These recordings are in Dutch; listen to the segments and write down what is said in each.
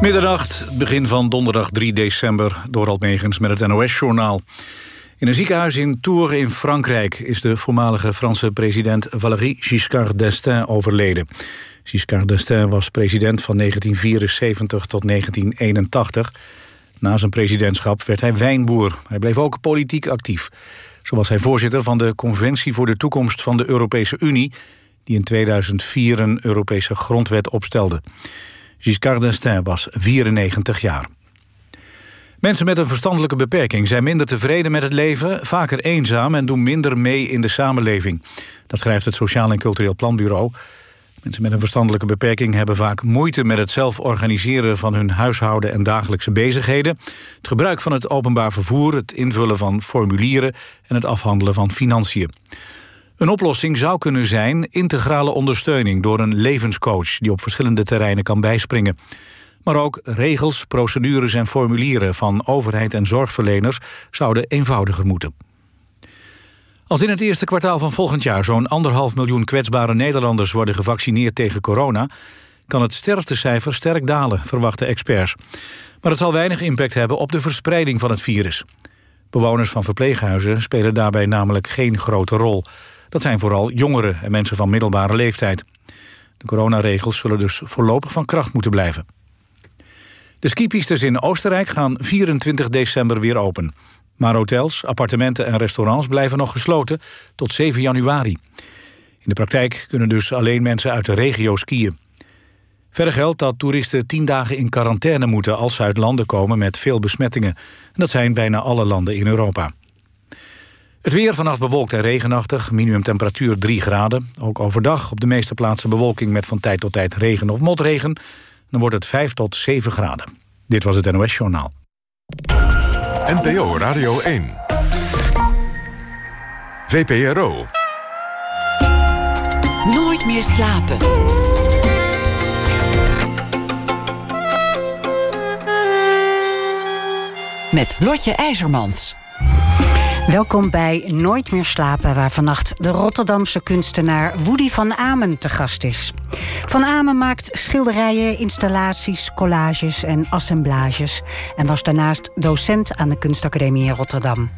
Middernacht, begin van donderdag 3 december, door Almegens met het NOS-journaal. In een ziekenhuis in Tours in Frankrijk is de voormalige Franse president Valéry Giscard d'Estaing overleden. Giscard d'Estaing was president van 1974 tot 1981. Na zijn presidentschap werd hij wijnboer. Hij bleef ook politiek actief. Zo was hij voorzitter van de Conventie voor de Toekomst van de Europese Unie... die in 2004 een Europese grondwet opstelde. Giscard d'Estaing was 94 jaar. Mensen met een verstandelijke beperking zijn minder tevreden met het leven, vaker eenzaam en doen minder mee in de samenleving. Dat schrijft het Sociaal en Cultureel Planbureau. Mensen met een verstandelijke beperking hebben vaak moeite met het zelf organiseren van hun huishouden en dagelijkse bezigheden. Het gebruik van het openbaar vervoer, het invullen van formulieren en het afhandelen van financiën. Een oplossing zou kunnen zijn integrale ondersteuning door een levenscoach die op verschillende terreinen kan bijspringen. Maar ook regels, procedures en formulieren van overheid en zorgverleners zouden eenvoudiger moeten. Als in het eerste kwartaal van volgend jaar zo'n anderhalf miljoen kwetsbare Nederlanders worden gevaccineerd tegen corona, kan het sterftecijfer sterk dalen, verwachten experts. Maar het zal weinig impact hebben op de verspreiding van het virus. Bewoners van verpleeghuizen spelen daarbij namelijk geen grote rol. Dat zijn vooral jongeren en mensen van middelbare leeftijd. De coronaregels zullen dus voorlopig van kracht moeten blijven. De skipistes in Oostenrijk gaan 24 december weer open. Maar hotels, appartementen en restaurants blijven nog gesloten tot 7 januari. In de praktijk kunnen dus alleen mensen uit de regio skiën. Verder geldt dat toeristen 10 dagen in quarantaine moeten als ze uit landen komen met veel besmettingen. En dat zijn bijna alle landen in Europa. Het weer vannacht bewolkt en regenachtig, minimumtemperatuur 3 graden. Ook overdag op de meeste plaatsen bewolking met van tijd tot tijd regen of motregen. Dan wordt het 5 tot 7 graden. Dit was het NOS Journaal. NPO Radio 1. VPRO. Nooit meer slapen. Met Lotje IJzermans. Welkom bij Nooit meer slapen, waar vannacht de Rotterdamse kunstenaar Woody van Amen te gast is. Van Amen maakt schilderijen, installaties, collages en assemblages en was daarnaast docent aan de Kunstacademie in Rotterdam.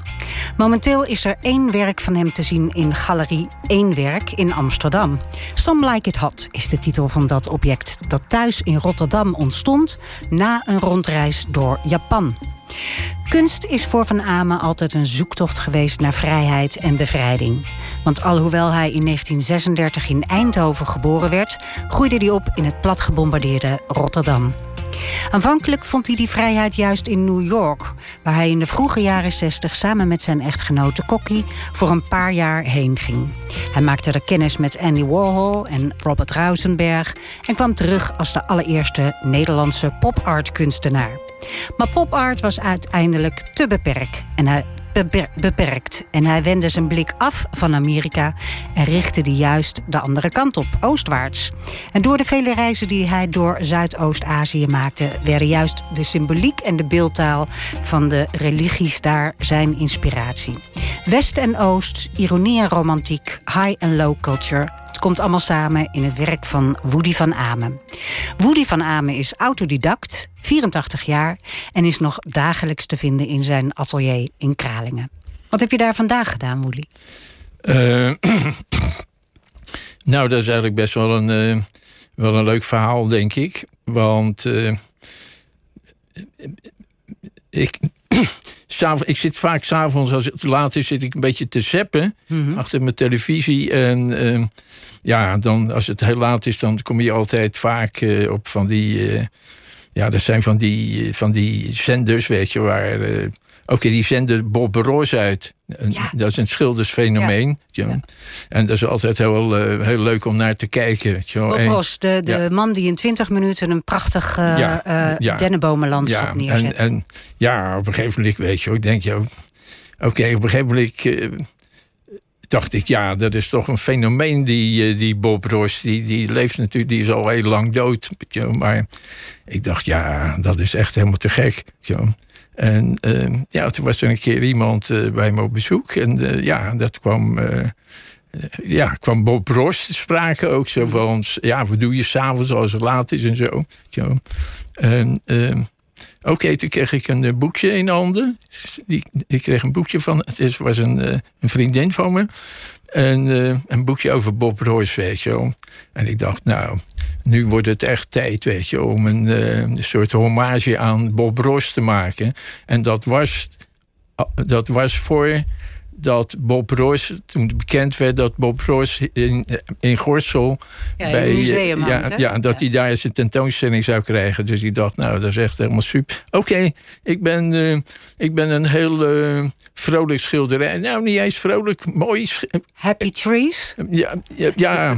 Momenteel is er één werk van hem te zien in Galerie Eén Werk in Amsterdam. Some Like It Hot is de titel van dat object dat thuis in Rotterdam ontstond na een rondreis door Japan. Kunst is voor Van Amen altijd een zoektocht geweest naar vrijheid en bevrijding. Want alhoewel hij in 1936 in Eindhoven geboren werd, groeide hij op in het platgebombardeerde Rotterdam. Aanvankelijk vond hij die vrijheid juist in New York, waar hij in de vroege jaren 60 samen met zijn echtgenote Kokkie voor een paar jaar heen ging. Hij maakte er kennis met Andy Warhol en Robert Rausenberg en kwam terug als de allereerste Nederlandse pop-art kunstenaar. Maar pop-art was uiteindelijk te beperkt en hij beperkt. En hij wendde zijn blik af van Amerika en richtte die juist de andere kant op, oostwaarts. En door de vele reizen die hij door Zuidoost-Azië maakte, werden juist de symboliek en de beeldtaal van de religies daar zijn inspiratie. West en Oost, ironie en romantiek, high en low culture, komt allemaal samen in het werk van Woody van Amen. Woody van Amen is autodidact, 84 jaar en is nog dagelijks te vinden in zijn atelier in Kralingen. Wat heb je daar vandaag gedaan, Woody? Uh, nou, dat is eigenlijk best wel een, uh, wel een leuk verhaal, denk ik. Want uh, ik, ik zit vaak s'avonds, als het laat is, zit ik een beetje te zeppen mhm. achter mijn televisie. En uh, ja, dan, als het heel laat is, dan kom je altijd vaak uh, op van die. Uh, ja, dat zijn van die, van die zenders, weet je, waar Oké, die zenden Bob Roos uit. Dat is een schildersfenomeen. Ja. En dat is altijd heel, uh, heel leuk om naar te kijken. Bob Roos, de, de man die in 20 minuten een prachtig uh, uh, dennenbomenlandschap neerzet. En, en, ja, op een gegeven moment, weet je, ik denk, oké, op een gegeven moment dacht ik, ja, dat is toch een fenomeen, die, die Bob Ross. Die, die leeft natuurlijk, die is al heel lang dood. Maar ik dacht, ja, dat is echt helemaal te gek. En uh, ja, toen was er een keer iemand uh, bij me op bezoek. En ja, dat kwam, ja, kwam Bob Ross te sprake ook. Zo van, ja, wat doe je s'avonds als het laat is en zo. En oké, toen kreeg ik een eh, boekje in handen. Die, ik kreeg een boekje van, het was een, eh, een vriendin van me. En eh, een boekje over Bob Royce, weet je wel. En ik dacht, nou, nu wordt het echt tijd, weet je, om een, een soort hommage aan Bob Ross te maken. En dat was, dat was voor dat Bob Ross, toen bekend werd dat Bob Ross in, in Gorssel... Ja, in het museum ja, hè? ja, dat hij daar zijn tentoonstelling zou krijgen. Dus ik dacht, nou, dat is echt helemaal super. Oké, ik, ben, eh, ik ben een heel eh, vrolijk schilderij. Nou, niet eens vrolijk, mooi. Happy Trees? Ja, ja, ja.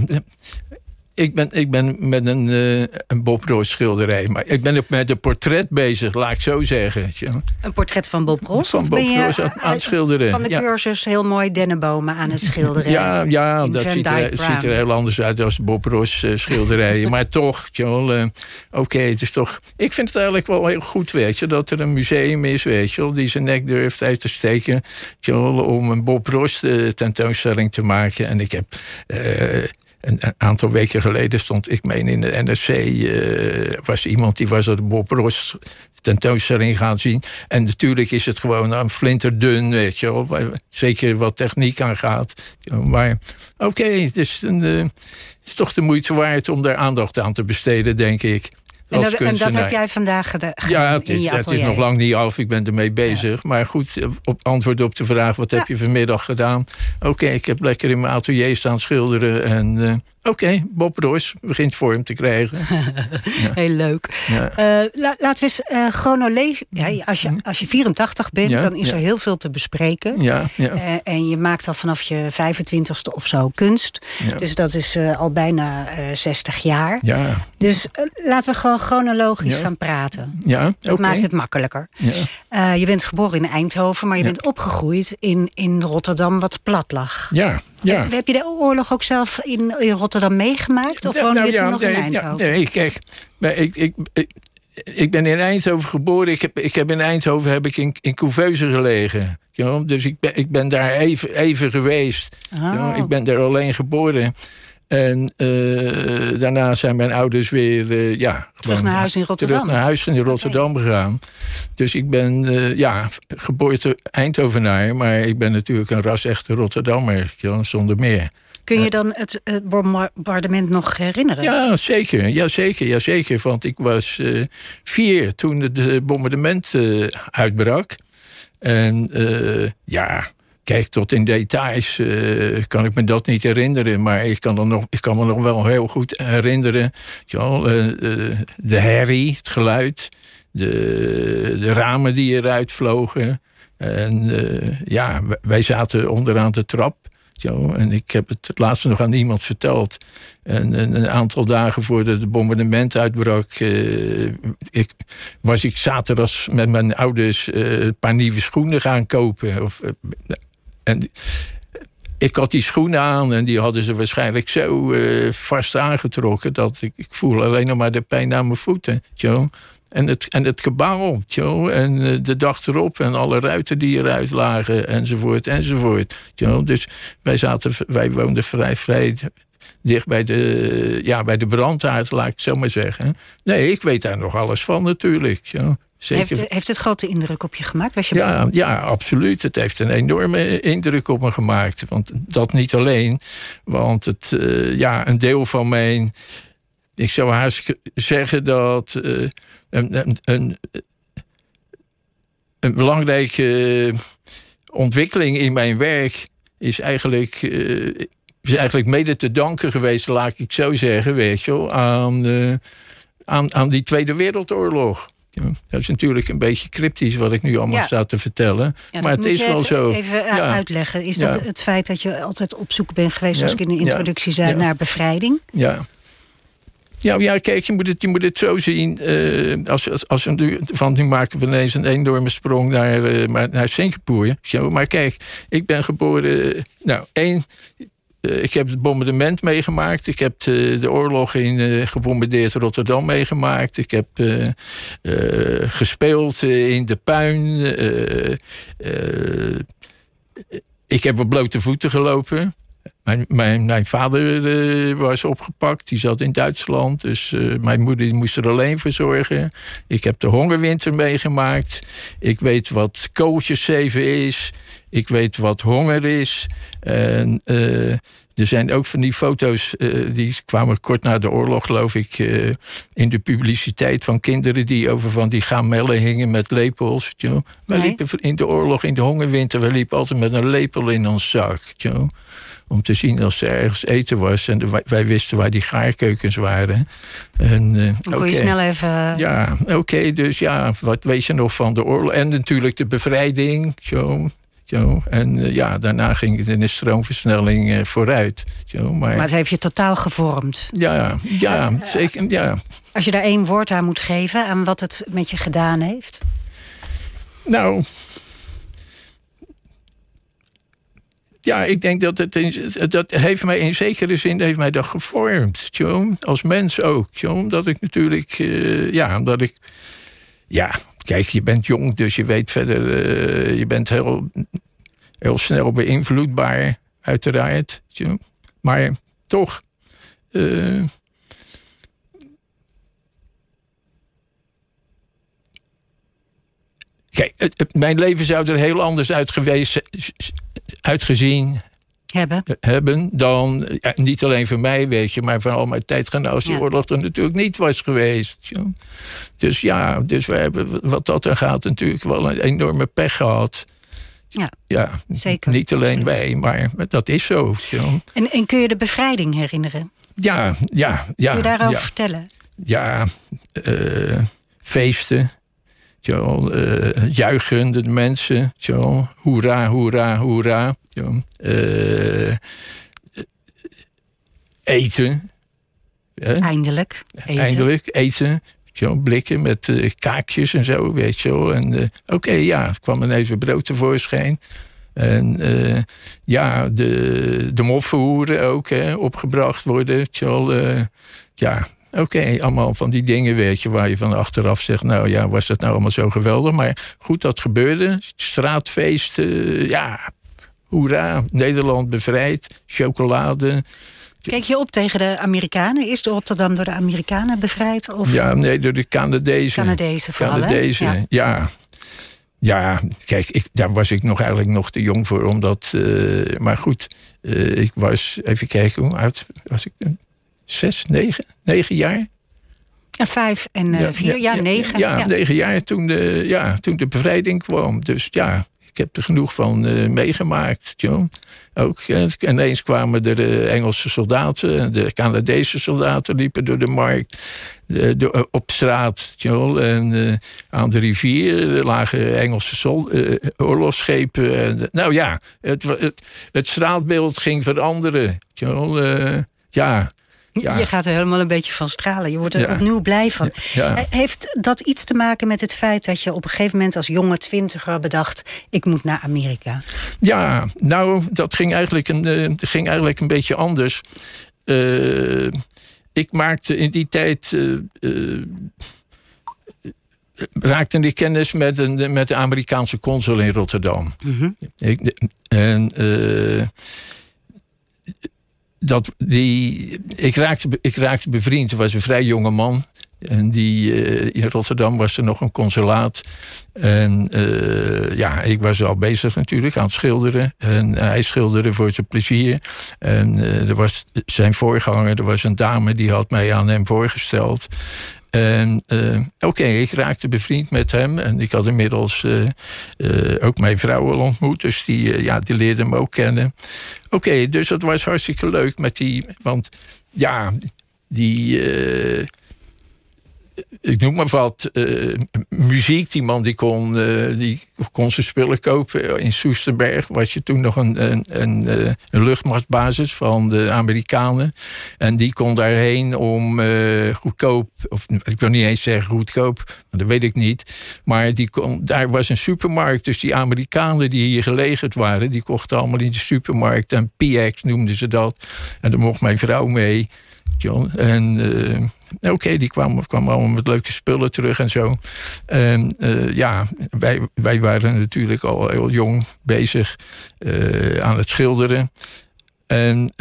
Ik ben, ik ben met een, eh, een Bob Ross schilderij. Maar ik ben ook met een portret bezig, laat ik zo zeggen. Een portret van Bob Ross? Van Bob Ross aan- aan het schilderen, Van de ja. cursus heel mooi dennenbomen aan het schilderen. Ja, ja dat ziet er, ziet er heel anders uit als Bob Ross eh, schilderijen. maar toch, eh, oké, het is toch... Ik vind het eigenlijk wel heel goed, weet je... dat er een museum is, weet je die zijn nek durft uit te steken... tja, om een Bob Ross eh, tentoonstelling te maken. En ik heb... een, aantal weken geleden stond ik meen in de NRC... eh, was iemand die was er de Bob Ross tentoonstelling gaan zien. En natuurlijk is het gewoon een flinterdun, weet je wel. Zeker wat techniek aangaat. Maar oké, eh, het is toch de moeite waard om daar aandacht aan te besteden, denk ik. En dat, en dat kunstenaar. heb jij vandaag geda- gedaan Ja, het is, het is nog lang niet af. Ik ben ermee bezig. Maar goed, eh, op antwoord op de vraag: wat heb je vanmiddag gedaan? Oké, ik heb lekker in mijn atelier staan schilderen. En eh, oké, Bob Roos begint vorm te krijgen. Heel leuk. Ja. Eh, la- laten we eens eh chronologisch... Ja, als, je, als je 84 bent, Ja, dan is er heel veel te bespreken. Ja. Eh, en je maakt al vanaf je 25ste of zo kunst. Ja. Dus dat is al bijna eh 60 jaar. Ja, Dus laten we gewoon chronologisch gaan praten. ja Dat maakt het makkelijker. Ja. Je bent geboren in Eindhoven, maar je bent opgegroeid in, in Rotterdam, wat plat lag. Ja, ja. Heb je de oorlog ook zelf in, in Rotterdam meegemaakt? Of Ja, woonde nou je ja, nog nee, in ja, Eindhoven? nee, kijk, maar ik, ik, ik, ik ben in Eindhoven geboren. Ik heb, ik heb in Eindhoven heb ik in, in Couveuse gelegen. Ja, dus ik ben, ik ben daar even, even geweest. Ja, Oh. ik ben daar alleen geboren. En eh, daarna zijn mijn ouders weer eh, ja, gewoon naar huis in Rotterdam. Terug naar huis in Rotterdam gegaan. Dus ik ben eh, ja, geboorte Eindhovenaar, maar ik ben natuurlijk een ras-echte Rotterdammer, zonder meer. Kun je dan het, het bombardement nog herinneren? Ja, zeker. Ja, zeker, ja, zeker. Want ik was vier toen het bombardement uitbrak. En ja, kijk, tot in details eh, kan ik me dat niet herinneren. Maar ik kan, nog, ik kan me nog wel heel goed herinneren. Ja, eh, eh, de herrie, het geluid. De, de ramen die eruit vlogen. En ja, wij zaten onderaan de trap. Zo, en ik heb het laatst nog aan iemand verteld. En, en een aantal dagen voordat het bombardement uitbrak, ik, was ik zaterdags met mijn ouders een paar nieuwe schoenen gaan kopen. Of, en ik had die schoenen aan en die hadden ze waarschijnlijk zo eh, vast aangetrokken dat ik, ik voel alleen nog maar de pijn aan mijn voeten. En het, en het kabaal, tjo, en eh, de dag erop en alle ruiten die eruit lagen, enzovoort, enzovoort. tjo. Dus wij, zaten, wij woonden vrij, vrij dicht bij de, ja, bij de brandhaard, laat ik het zo maar zeggen. Nee, ik weet daar nog alles van natuurlijk. tjo. Zeker. Heeft, heeft het grote indruk op je gemaakt? Was je bang? Ja, ja, absoluut. Het heeft een enorme indruk op me gemaakt. Want dat niet alleen. Want het, eh, ja, een deel van mijn. Ik zou haast zeggen dat eh, een, een, een, belangrijke ontwikkeling in mijn werk is eigenlijk, eh, is eigenlijk mede te danken geweest, laat ik zo zeggen, weet je wel, aan, eh, aan, aan die Tweede Wereldoorlog. Dat is natuurlijk een beetje cryptisch wat ik nu allemaal ja. sta te vertellen. Maar het is wel even, zo. Even eh, uitleggen. Is dat het feit dat je altijd op zoek bent geweest, zoals ik in de introductie zei, naar bevrijding? Ja. Ja, ja, kijk, je moet het, je moet het zo zien. Eh, als, als, als we nu, van nu maken we ineens een enorme sprong naar, uh, naar Singapore. Maar kijk, ik ben geboren. Nou, één ik heb het bombardement meegemaakt. Ik heb de, de oorlog in eh, gebombardeerd Rotterdam meegemaakt. Ik heb eh, eh, gespeeld eh, in de puin. eh, eh, ik heb op blote voeten gelopen. Mijn, mijn, mijn vader eh, was opgepakt, die zat in Duitsland. Dus eh, mijn moeder moest er alleen voor zorgen. Ik heb de hongerwinter meegemaakt. Ik weet wat kooltjeszeven is. Ik weet wat honger is. En eh, er zijn ook van die foto's, die kwamen kort na de oorlog, geloof ik, in de publiciteit van kinderen die over van die gamellen hingen met lepels. You know. Wij Nee. liepen in de oorlog, in de hongerwinter, we liepen altijd met een lepel in ons zak. you know om te zien als er ergens eten was. En de- wij, wisten waar die gaarkeukens waren. En, eh, Dan kon je snel even... Ja, oké, dus ja, wat weet je nog van de oorlog? En natuurlijk de bevrijding, zo. Zo. En eh, ja, daarna ging het in een stroomversnelling eh, vooruit. Zo. Maar, Maar het heeft je totaal gevormd. ja, ja, zeker, ja. Als je daar één woord aan moet geven... aan wat het met je gedaan heeft... Nou. Ja, ik denk dat het in, dat heeft mij in zekere zin heeft mij dat gevormd, als mens ook, omdat ik natuurlijk, eh, ja, omdat ik, ja, kijk, je bent jong, dus je weet verder, eh, je bent heel, heel snel beïnvloedbaar, uiteraard, maar toch, eh, Kijk, mijn leven zou er heel anders uit geweest, uitgezien hebben. hebben dan, ja, niet alleen voor mij, weet je, maar voor al mijn tijdgenoten, die Ja. oorlog er natuurlijk niet was geweest. Dus ja, dus we hebben wat dat er gaat natuurlijk wel een enorme pech gehad. Ja, Ja, zeker. niet alleen wij, maar dat is zo. En, en kun je de bevrijding herinneren? Ja, ja, ja. Kun je daarover vertellen? ja, eh, feesten. Eh, juichende mensen. Zo, hoera, hoera, hoera. Eh, eten. Eindelijk. Eten. Eindelijk, eten. Zo, blikken met kaakjes en zo, weet je wel. En oké, ja, er kwam ineens weer brood tevoorschijn. En ja, de, de moffenhoeren ook hè, opgebracht worden. Eh, ja, oké, allemaal van die dingen, weet je, waar je van achteraf zegt... nou ja, was dat nou allemaal zo geweldig? Maar goed, dat gebeurde. Straatfeest, eh, ja, hoera, Nederland bevrijd. Chocolade, Keek je op tegen de Amerikanen? Is Rotterdam door de Amerikanen bevrijd? Of Ja, nee, door de Canadezen. Canadezen vooral, hè? Canadezen, Ja. ja. ja. kijk, ik, daar was ik nog eigenlijk nog te jong voor. Omdat, eh, maar goed, eh, ik was, even kijken, hoe oud was ik? Zes, negen, negen jaar? En vijf en eh, vier, ja, negen. Ja, ja. negen jaar toen de, ja, toen de bevrijding kwam. Dus ja, ik heb er genoeg van eh, meegemaakt. Joh. Ook, eh, ineens kwamen er de Engelse soldaten en de Canadese soldaten liepen door de markt, op straat. joh. En aan de rivier lagen Engelse sol- oorlogsschepen. En, nou ja, het, het, het straatbeeld ging veranderen. joh. Ja, ja. Je gaat er helemaal een beetje van stralen. Je wordt er Ja. opnieuw blij van. ja. Heeft dat iets te maken met het feit dat je op een gegeven moment als jonge twintiger bedacht: ik moet naar Amerika? Ja, nou, dat ging eigenlijk een, eh, ging eigenlijk een beetje anders. Eh, ik maakte in die tijd. eh, raakte ik kennis met, een, met de Amerikaanse consul in Rotterdam. ik, en dat, die, ik, raakte, ik raakte bevriend. Er was een vrij jonge man. En die, eh, in Rotterdam was er nog een consulaat. En eh, ja, ik was al bezig natuurlijk aan het schilderen. En hij schilderde voor zijn plezier. En eh, er was zijn voorganger, er was een dame die had mij aan hem voorgesteld. En eh, oké, ik raakte bevriend met hem. En ik had inmiddels eh, eh, ook mijn vrouw al ontmoet. Dus die, ja, die leerde hem ook kennen. Oké, dus dat was hartstikke leuk met die. Want ja, die. Ik noem maar wat, eh, muziek. Die man die kon, eh, die kon zijn spullen kopen. In Soesterberg was je toen nog een, een, een, eh, luchtmachtbasis van de Amerikanen. En die kon daarheen om goedkoop, of ik wil niet eens zeggen goedkoop, dat weet ik niet. Maar die kon, daar was een supermarkt. Dus die Amerikanen die hier gelegerd waren, die kochten allemaal in de supermarkt. En PX noemden ze dat. En daar mocht mijn vrouw mee. En eh, oké, die kwamen, kwamen allemaal met leuke spullen terug en zo. En eh, ja, wij, wij waren natuurlijk al heel jong bezig eh, aan het schilderen. En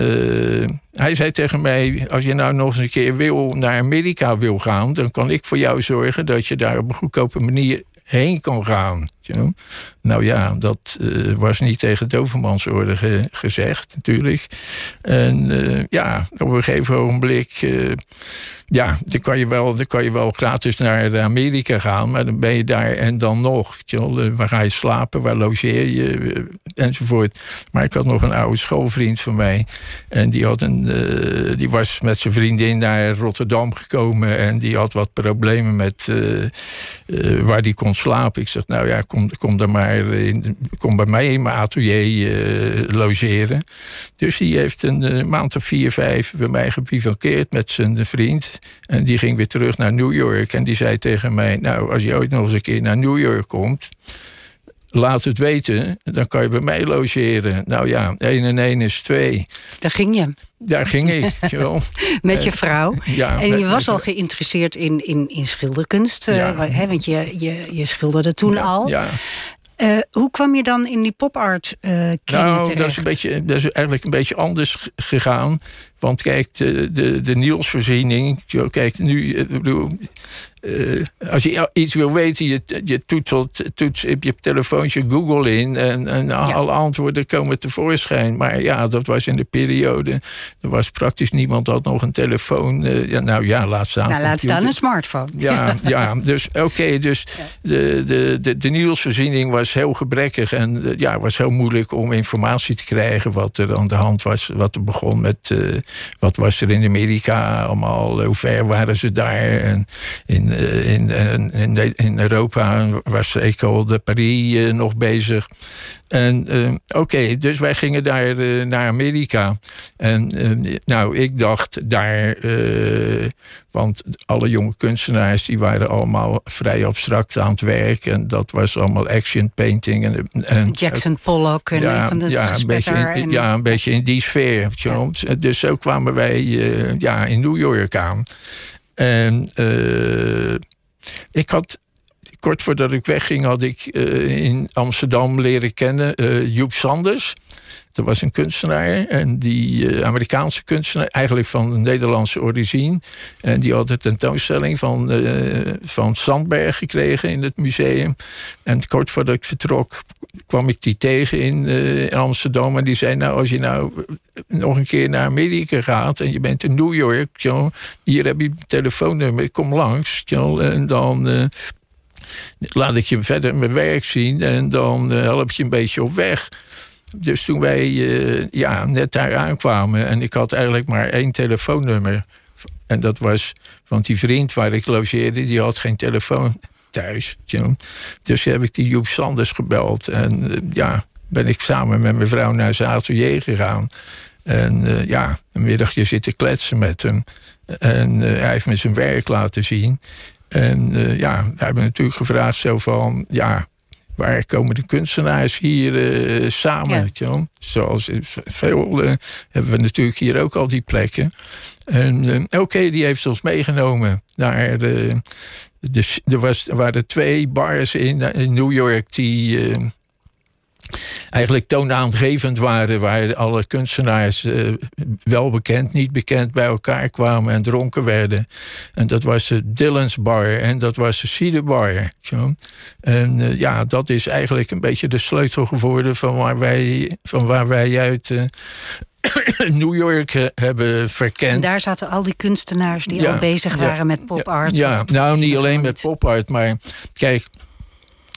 hij zei tegen mij: Als je nou nog eens een keer wil naar Amerika wil gaan, dan kan ik voor jou zorgen dat je daar op een goedkope manier heen kan gaan. Nou ja, dat uh, was niet tegen Dovermansorde ge gezegd, natuurlijk. En uh, ja, op een gegeven ogenblik. Uh, ja, dan kan, je wel, dan kan je wel gratis naar Amerika gaan, maar dan ben je daar en dan nog. Waar ga je slapen, waar logeer je, enzovoort. Maar ik had nog een oude schoolvriend van mij. En die, had een, die was met zijn vriendin naar Rotterdam gekomen. En die had wat problemen met waar die kon slapen. Ik zeg, nou ja, kom, er maar in, kom bij mij in mijn atelier logeren. Dus die heeft een maand of vier, vijf bij mij gebivakkeerd met zijn vriend. En die ging weer terug naar New York. En die zei tegen mij: Nou, als je ooit nog eens een keer naar New York komt. Laat het weten, dan kan je bij mij logeren. Nou ja, 1 en 1 is 2. Daar ging je. Daar ging ik. met je vrouw. Ja, en je was al geïnteresseerd in, in, in schilderkunst. Ja. Uh, hè, want je, je, je schilderde toen al. Ja. Uh, hoe kwam je dan in die pop-art uh, Nou, terecht? dat is, een beetje, dat is eigenlijk een beetje anders gegaan. Want kijk, de, de, de. Kijk, nu. Ik bedoel, uh, als je iets wil weten, je, je toetselt, toets je telefoontje Google in en, en ja. alle antwoorden komen tevoorschijn. Maar ja, dat was in de periode. Er was praktisch niemand had nog een telefoon. Uh, ja, nou ja, laat staan. Nou, laat staan een smartphone. Ja, ja dus oké, okay, dus ja. de, de, de, de nieuwsvoorziening was heel gebrekkig en uh, ja, was heel moeilijk om informatie te krijgen wat er aan de hand was. Wat er begon met wat was er in Amerika allemaal, hoe ver waren ze daar en in in, in, in, Europa was Ecole de Paris nog bezig. En uh, oké, okay, dus wij gingen daar uh, naar Amerika. En uh, nou, ik dacht daar, want alle jonge kunstenaars die waren allemaal vrij abstract aan het werk. En dat was allemaal action painting. En, en Jackson Pollock en ja, van de ja, een beetje in, en... ja, een beetje in die sfeer. Ja. Dus zo kwamen wij ja, in New York aan. En uh, ik had, kort voordat ik wegging, had ik uh, in Amsterdam leren kennen uh, Joep Sanders. Dat was een kunstenaar, en die uh, Amerikaanse kunstenaar, eigenlijk van Nederlandse origine. En die had een tentoonstelling van, uh, van Sandberg gekregen in het museum. En kort voordat ik vertrok, kwam ik die tegen in, in Amsterdam. En die zei: Nou, als je nou nog een keer naar Amerika gaat en je bent in New York, joh, hier heb je telefoonnummer, kom langs. Joh, en dan laat ik je verder mijn werk zien en dan help je een beetje op weg. Dus toen wij uh, ja, net daar aankwamen en ik had eigenlijk maar één telefoonnummer. En dat was, want die vriend waar ik logeerde, die had geen telefoon thuis. Dus heb ik die Joep Sanders gebeld. En uh, ja, ben ik samen met mijn vrouw naar zijn atelier gegaan. En uh, ja, een middagje zitten kletsen met hem. En hij heeft me zijn werk laten zien. En ja, we hebben natuurlijk gevraagd zo van... ja, waar komen de kunstenaars hier uh, samen? Ja. Zoals veel uh, hebben we natuurlijk hier ook al die plekken. En uh, oké, okay, die heeft ons meegenomen naar de. de er, was, er waren twee bars in, in New York die eigenlijk toonaangevend waren, waar alle kunstenaars uh, wel bekend, niet bekend bij elkaar kwamen en dronken werden. En dat was de Dylan's Bar en dat was de Cedar Bar. Zo. En uh, ja, dat is eigenlijk een beetje de sleutel geworden van waar wij, van waar wij uit. Uh, New York hebben verkend. En daar zaten al die kunstenaars die ja, al bezig waren ja, met pop art. Ja, ja nou niet alleen met pop art, maar kijk,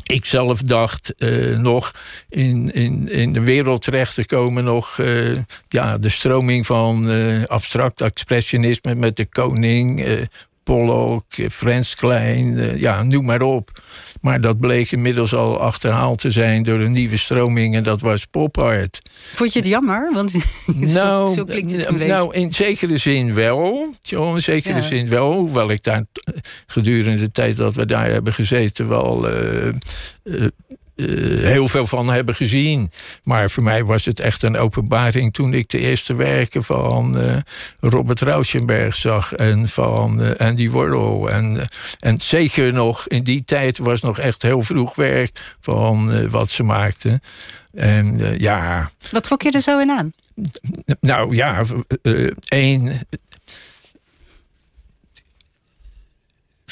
ik zelf dacht uh, nog in, in, in de wereld terecht te komen, nog uh, ja, de stroming van uh, abstract expressionisme met de koning, Pollock, Frans Klein, ja, noem maar op. Maar dat bleek inmiddels al achterhaald te zijn door een nieuwe stroming en dat was pop art. Vond je het jammer? Want nou, zo, zo klinkt het een nou, in zekere zin wel. In zekere ja. zin wel. Hoewel ik daar gedurende de tijd dat we daar hebben gezeten wel uh, uh, heel veel van hebben gezien. Maar voor mij was het echt een openbaring toen ik de eerste werken van Robert Rauschenberg zag en van Andy Warhol. En, en zeker nog in die tijd was nog echt heel vroeg werk van wat ze maakten. En ja. Wat trok je er zo in aan? Nou ja, één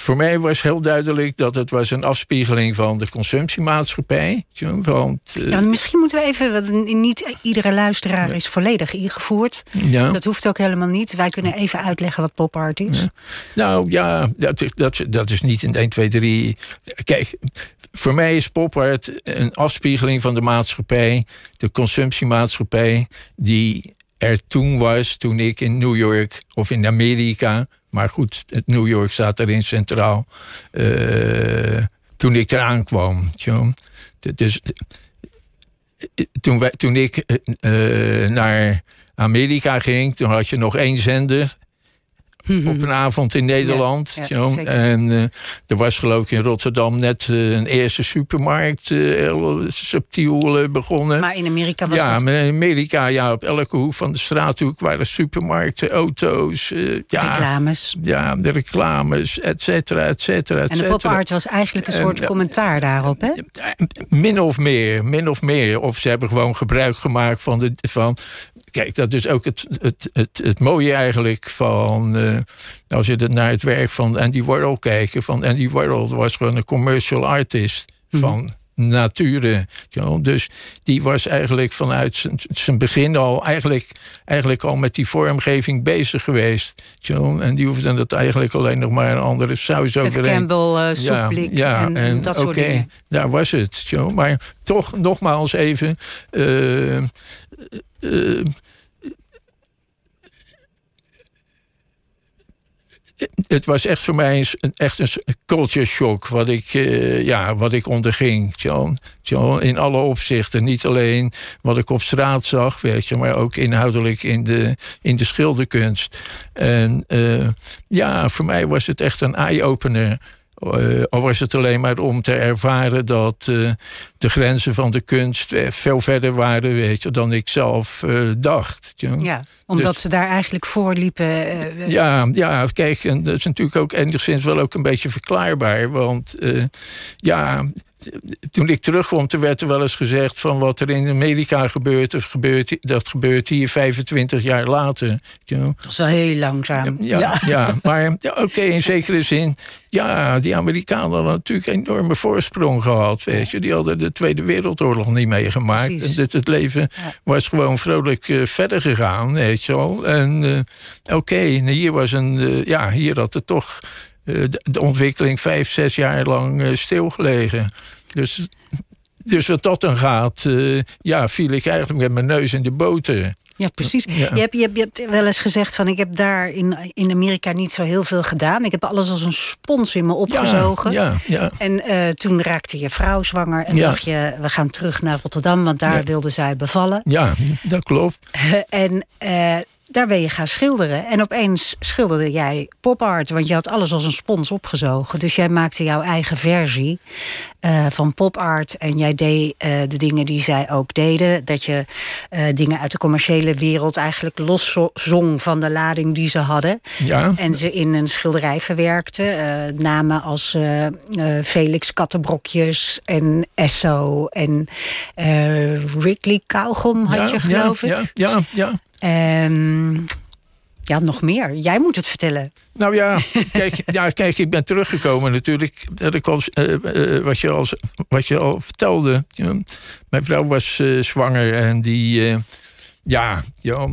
voor mij was heel duidelijk dat het was een afspiegeling van de consumptiemaatschappij. Want, uh, ja, misschien moeten we even, want niet iedere luisteraar is volledig ingevoerd. Ja. Dat hoeft ook helemaal niet. Wij kunnen even uitleggen wat pop art is. Nou ja, dat, dat, dat is niet in 1, 2, 3. Kijk, voor mij is pop art een afspiegeling van de maatschappij, de consumptiemaatschappij, die er toen was, toen ik in New York of in Amerika maar goed, het New York staat erin centraal. Uh, toen ik eraan kwam. Dus toen, wij, toen ik uh, naar Amerika ging, toen had je nog één zender. Mhm. op een avond in Nederland. en uh, er was geloof ik in Rotterdam net uh, een eerste supermarkt uh, heel subtiel begonnen. Maar in Amerika was ja, dat... maar in Amerika, ja, op elke hoek van de straathoek waren supermarkten, auto's. ja, reclames. Ja, de reclames, et cetera, et cetera, En de pop art was eigenlijk een soort commentaar daarop, hè? Min of meer, min of meer. Of ze hebben gewoon gebruik gemaakt van, de, van kijk, dat is ook het, het, het, het mooie eigenlijk van. Uh, als je naar het werk van Andy Warhol kijkt. Van Andy Warhol was gewoon een commercial artist. Mhm. Van nature. Dus die was eigenlijk vanuit zijn begin al eigenlijk, eigenlijk al met die vormgeving bezig geweest. En die hoefde dat eigenlijk alleen nog maar een andere saus overheen. Met Campbell uh, soepblik ja, en, en, dat soort dingen. Daar was het. Maar toch nogmaals even... Uh, uh, het was echt voor mij een, echt een culture shock wat ik, uh, ja, wat ik onderging. In alle opzichten. Niet alleen wat ik op straat zag, weet je, maar ook inhoudelijk in de, in de schilderkunst. En uh, ja, voor mij was het echt een eye-opener. Uh, al was het alleen maar om te ervaren dat uh, de grenzen van de kunst veel verder waren weet je, dan ik zelf uh, dacht. Ja, omdat dus, ze daar eigenlijk voor liepen. ja, ja, kijk, en dat is natuurlijk ook enigszins wel ook een beetje verklaarbaar. Want ja, toen ik terugkwam, toen werd er wel eens gezegd van wat er in Amerika gebeurt, dat gebeurt, dat gebeurt hier 25 jaar later. Dat is wel heel langzaam. Ja, ja. maar ja, oké, in zekere zin. Ja, die Amerikanen hadden natuurlijk een enorme voorsprong gehad. Weet je. Die hadden de Tweede Wereldoorlog niet meegemaakt. En dit, het leven was gewoon vrolijk uh, verder gegaan, weet je wel. En uh, oké, okay, hier was een. Uh, ja, hier had het toch. De, ontwikkeling vijf, zes jaar lang stilgelegen. Dus, dus wat dat dan gaat, uh, ja, viel ik eigenlijk met mijn neus in de boter. Ja, precies. Je, hebt, je, hebt, je hebt wel eens gezegd van ik heb daar in, in Amerika niet zo heel veel gedaan. Ik heb alles als een spons in me opgezogen. Ja, ja, En uh, toen raakte je vrouw zwanger en dacht je, we gaan terug naar Rotterdam, want daar wilde zij bevallen. Ja, dat klopt. en uh, daar ben je gaan schilderen. En opeens schilderde jij pop-art, want je had alles als een spons opgezogen. Dus jij maakte jouw eigen versie uh, van pop-art. En jij deed uh, de dingen die zij ook deden. Dat je uh, dingen uit de commerciële wereld eigenlijk loszong van de lading die ze hadden. Ja. En ze in een schilderij verwerkte. namen als Felix Kattenbrokjes en Esso en Wrigley Kauwgom had ja, je geloof ik. Ja, ja, ja. En ja, nog meer. Jij moet het vertellen. Nou ja, kijk, ja, kijk ik ben teruggekomen natuurlijk. Al, uh, uh, wat, je al, wat je al vertelde. Mijn vrouw was uh, zwanger en die, ja, ja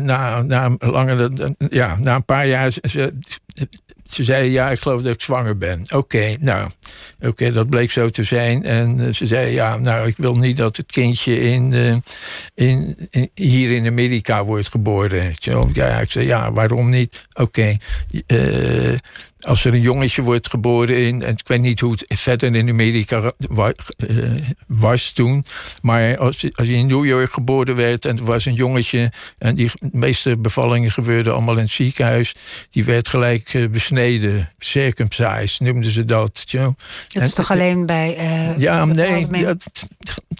na, na, langer, ja, na een paar jaar. Ze, ze zei, ja, ik geloof dat ik zwanger ben. Oké, nou, oké, dat bleek zo te zijn. En uh, ze zei, ja, nou, ik wil niet dat het kindje in, uh, in, hier in Amerika wordt geboren. Ja, ik zei, ja, waarom niet? Oké, uh, als er een jongetje wordt geboren in, en ik weet niet hoe het verder in Amerika was toen, maar als, als je in New York geboren werd en er was een jongetje, en die meeste bevallingen gebeurden allemaal in het ziekenhuis, die werd gelijk besneden besneden, circumcised noemden ze dat. tjo. Dat is En- toch alleen bij... eh, Ja, nee, dat,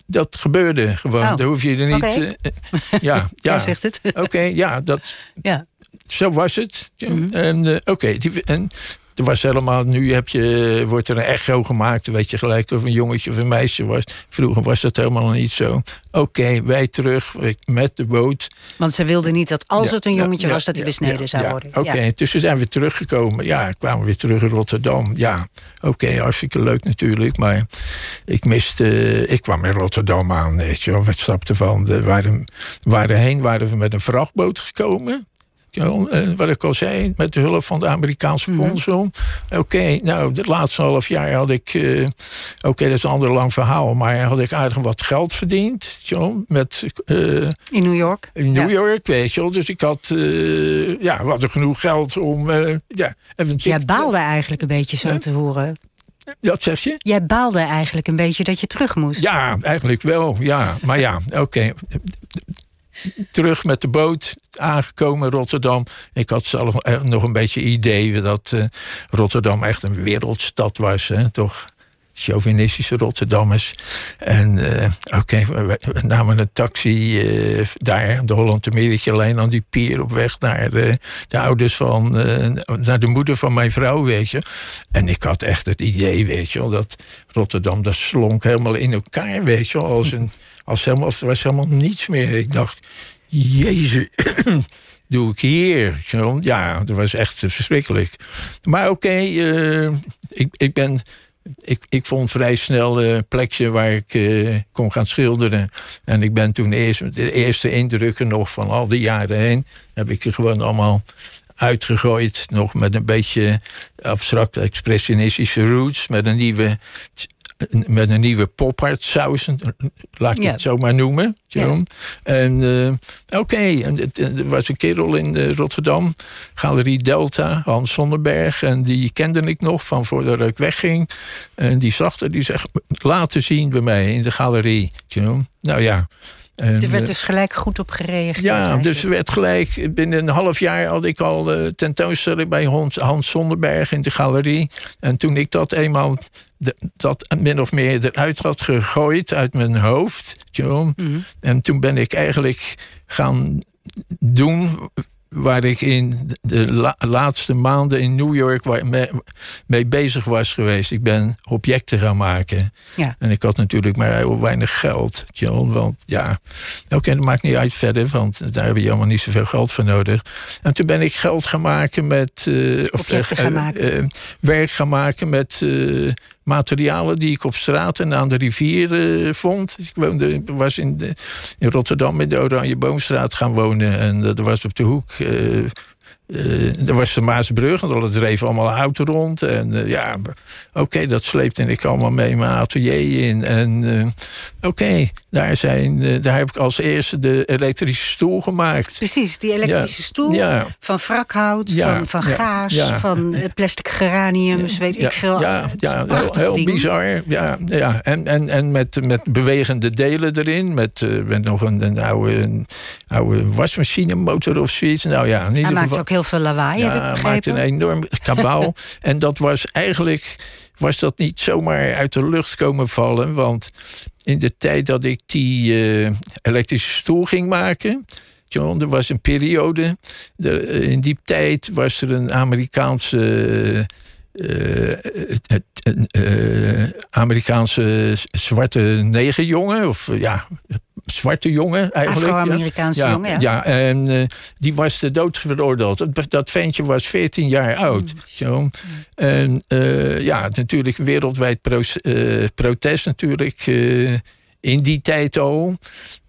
dat gebeurde gewoon. Oh, Daar hoef je er niet... oké. eh, ja, ja. Jij zegt het. Oké, ja, dat, ja. zo was het. Mhm. En eh, oké, die- en er was helemaal, nu heb je, wordt er een echo gemaakt, weet je gelijk of een jongetje of een meisje was. Vroeger was dat helemaal niet zo. Oké, wij terug met de boot. Want ze wilden niet dat als Ja, het een jongetje ja, was... dat hij ja, besneden zou worden. Oké, Ja. we zijn weer teruggekomen. Ja, kwamen we weer terug in Rotterdam. Ja, oké, hartstikke leuk natuurlijk. Maar ik miste, ik kwam in Rotterdam aan, weet je wel. We stapten van, de, waren, waren heen waren we met een vrachtboot gekomen. Eh, wat ik al zei, met de hulp van de Amerikaanse Mhm. consul. Oké, nou, het laatste half jaar had ik... eh, Oké, dat is een ander lang verhaal... maar had ik aardig wat geld verdiend. Zo, met, eh, In New York. in New Ja. York, weet je wel. Dus ik had, ja, we hadden genoeg geld om... ja, even jij baalde eigenlijk een beetje zo te horen. Dat zeg je? Jij baalde eigenlijk een beetje dat je terug moest. Ja, eigenlijk wel, ja. Maar ja, oké. Terug met de boot, aangekomen in Rotterdam. Ik had zelf nog een beetje idee dat eh, Rotterdam echt een wereldstad was. Hè, toch? Chauvinistische Rotterdammers. En eh, oké, we, namen een taxi eh, daar, de Holland-Amerika lijn, aan die pier op weg naar de, de ouders van, naar de moeder van mijn vrouw, weet je. En ik had echt het idee, weet je dat Rotterdam, dat slonk helemaal in elkaar, weet je als een, als helemaal, was helemaal niets meer. Ik dacht, jezus, doe ik hier? Ja, dat was echt verschrikkelijk. Maar oké, eh, ik, ik ben ik, ik vond vrij snel een plekje waar ik eh, kon gaan schilderen. En ik ben toen eerst, de eerste indrukken nog van al die jaren heen... heb ik er gewoon allemaal uitgegooid. Nog met een beetje abstracte expressionistische roots. Met een nieuwe, met een nieuwe pop art saus. Laat ik Ja. het zo maar noemen. zo. Ja. En eh, oké, en het- er was een kerel in eh, Rotterdam, Galerie Delta, Hans Sonnenberg. En die kende ik nog van voordat ik wegging. En die zag er, die zegt, laten zien bij mij in de galerie. zo. Nou ja. En, Er werd eh, dus gelijk goed op gereageerd. ja, eigenlijk. dus er werd gelijk. Binnen een half jaar had ik al eh, tentoonstelling bij Hans, Hans Sonderberg in de galerie. En toen ik dat eenmaal de- dat min of meer eruit had gegooid uit mijn hoofd. tjo, Mhm. En toen ben ik eigenlijk gaan doen waar ik in de la- laatste maanden in New York mee, mee bezig was geweest. Ik ben objecten gaan maken. Ja. En ik had natuurlijk maar heel weinig geld. wel, Want ja, oké, dat maakt niet uit verder, want daar heb je helemaal niet zoveel geld voor nodig. En toen ben ik geld gaan maken met. of eh, gaan maken. eh, werk gaan maken met. Eh, Materialen die ik op straat en aan de rivier eh, vond. Ik woonde, was in, Rotterdam in de Oranje Boomstraat gaan wonen. En dat was op de hoek. Eh, er was de Maasbrug en er dreven allemaal auto rond. En eh, ja, oké, dat sleepte ik allemaal mee mijn atelier in. En eh, oké, daar, zijn, daar heb ik als eerste de elektrische stoel gemaakt. Precies, die elektrische Ja. stoel Ja. van wrakhout, Ja, van, van gaas, van plastic geraniums, weet ik veel. Ja, ja heel, bizar. Ja, ja. En, en, en met, met bewegende delen erin. Met, met nog een, een oude, een oude wasmachinemotor of zoiets. Nou ja, in ieder geval. Ook heel veel lawaai, heb ik Ja, maakt een enorm kabaal. en dat was eigenlijk was dat niet zomaar uit de lucht komen vallen. Want in de tijd dat ik die eh, elektrische stoel ging maken. John, er was een periode. de- in die tijd was er een Amerikaanse. Eh, eh, Amerikaanse zwarte negerjongen, of eh, ja, zwarte jongen eigenlijk. ja. Afro-Amerikaanse jongen, ja. Ja, en die was de dood veroordeeld. Dat, dat ventje was 14 jaar oud. Mm. Zo. En ja, natuurlijk wereldwijd pro- protest natuurlijk. In die tijd al.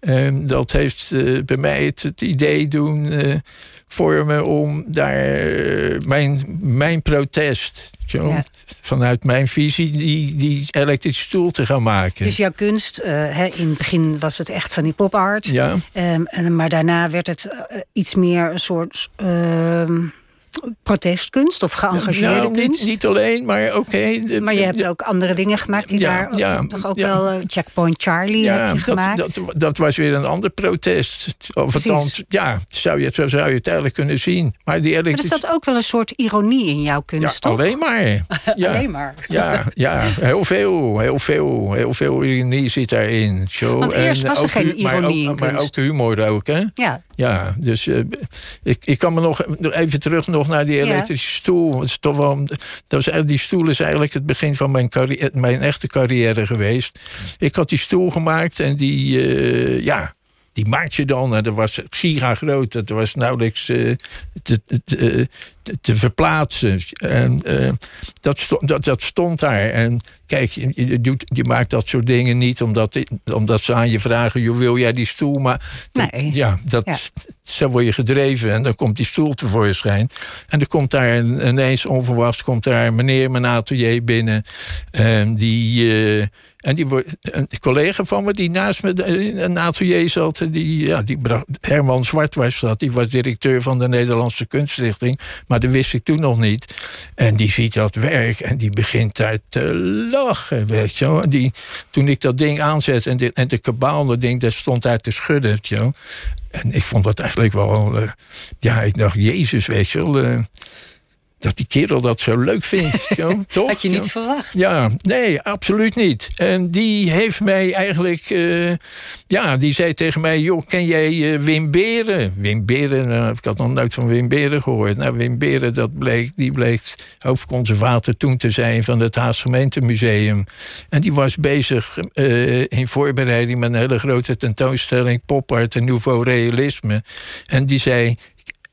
En dat heeft eh, bij mij het, het idee doen eh, vormen om daar eh, mijn, mijn protest. Zo, Ja. Vanuit mijn visie die, die elektrische stoel te gaan maken. Dus jouw kunst, in het begin was het echt van die pop art. ja. Ehm, en, maar daarna werd het iets meer een soort. Protestkunst of geëngageerde nou, kunst? Niet, niet alleen, maar oké. maar je hebt ook andere dingen gemaakt die Ja, daar ja, toch ook ja. wel... eh, Checkpoint Charlie heb je dat, gemaakt. dat, dat was weer een ander protest. Of Precies. althans, ja, zou je, zo zou je het eigenlijk kunnen zien. Maar die maar er staat ook wel een soort ironie in jouw kunst, toch? alleen maar. Ja. Alleen maar. Ja, ja, heel veel, heel veel, heel veel ironie zit daarin. Zo. Want eerst was er geen hu- maar ironie ook, in Maar ook humor ook, hè? Ja, Ja, dus eh, ik, ik kan me nog nog even terug nog naar die Ja. elektrische stoel. Het is toch wel, dat was, eigenlijk- die stoel is eigenlijk het begin van mijn, carrière, mijn echte carrière geweest. Ik had die stoel gemaakt en die, eh, ja, die maak je dan. En dat was giga groot. Dat was nauwelijks eh, te, te- te verplaatsen. En eh, dat, stond, dat, dat stond daar. En kijk, je, je, doet, je maakt dat soort dingen niet omdat, omdat ze aan je vragen: joh, wil jij die stoel? Maar Nee. ja, dat, Ja. zo word je gedreven en dan komt die stoel tevoorschijn. En er komt daar een- ineens onverwachts komt daar een meneer mijn atelier binnen. En die, eh, en die wordt, een collega van me die naast me in een atelier zat, die, ja, die bracht, Herman Zwart was dat. Die was directeur van de Nederlandse Kunststichting. Maar dat wist ik toen nog niet. En die ziet dat werk en die begint daar te lachen, weet je wel. Die, toen ik dat ding aanzet en de, en de kabaal, dat ding, dat stond daar te schudden, weet. En ik vond dat eigenlijk wel. eh, ja, ik dacht, Jezus, weet je wel. eh, dat die kerel dat zo leuk vindt. toch? had je niet verwacht. Ja, nee, absoluut niet. En die heeft mij eigenlijk... eh, ja, die zei tegen mij... joh, ken jij eh, Wim Beren? Wim Beren, nou, ik had nog nooit van Wim Beren gehoord. Nou, Wim Beren, dat bleek, die bleek hoofdconservator toen te zijn... van het Haas Gemeentemuseum. En die was bezig eh, in voorbereiding... met een hele grote tentoonstelling... Pop Art en Nouveau Realisme. En die zei...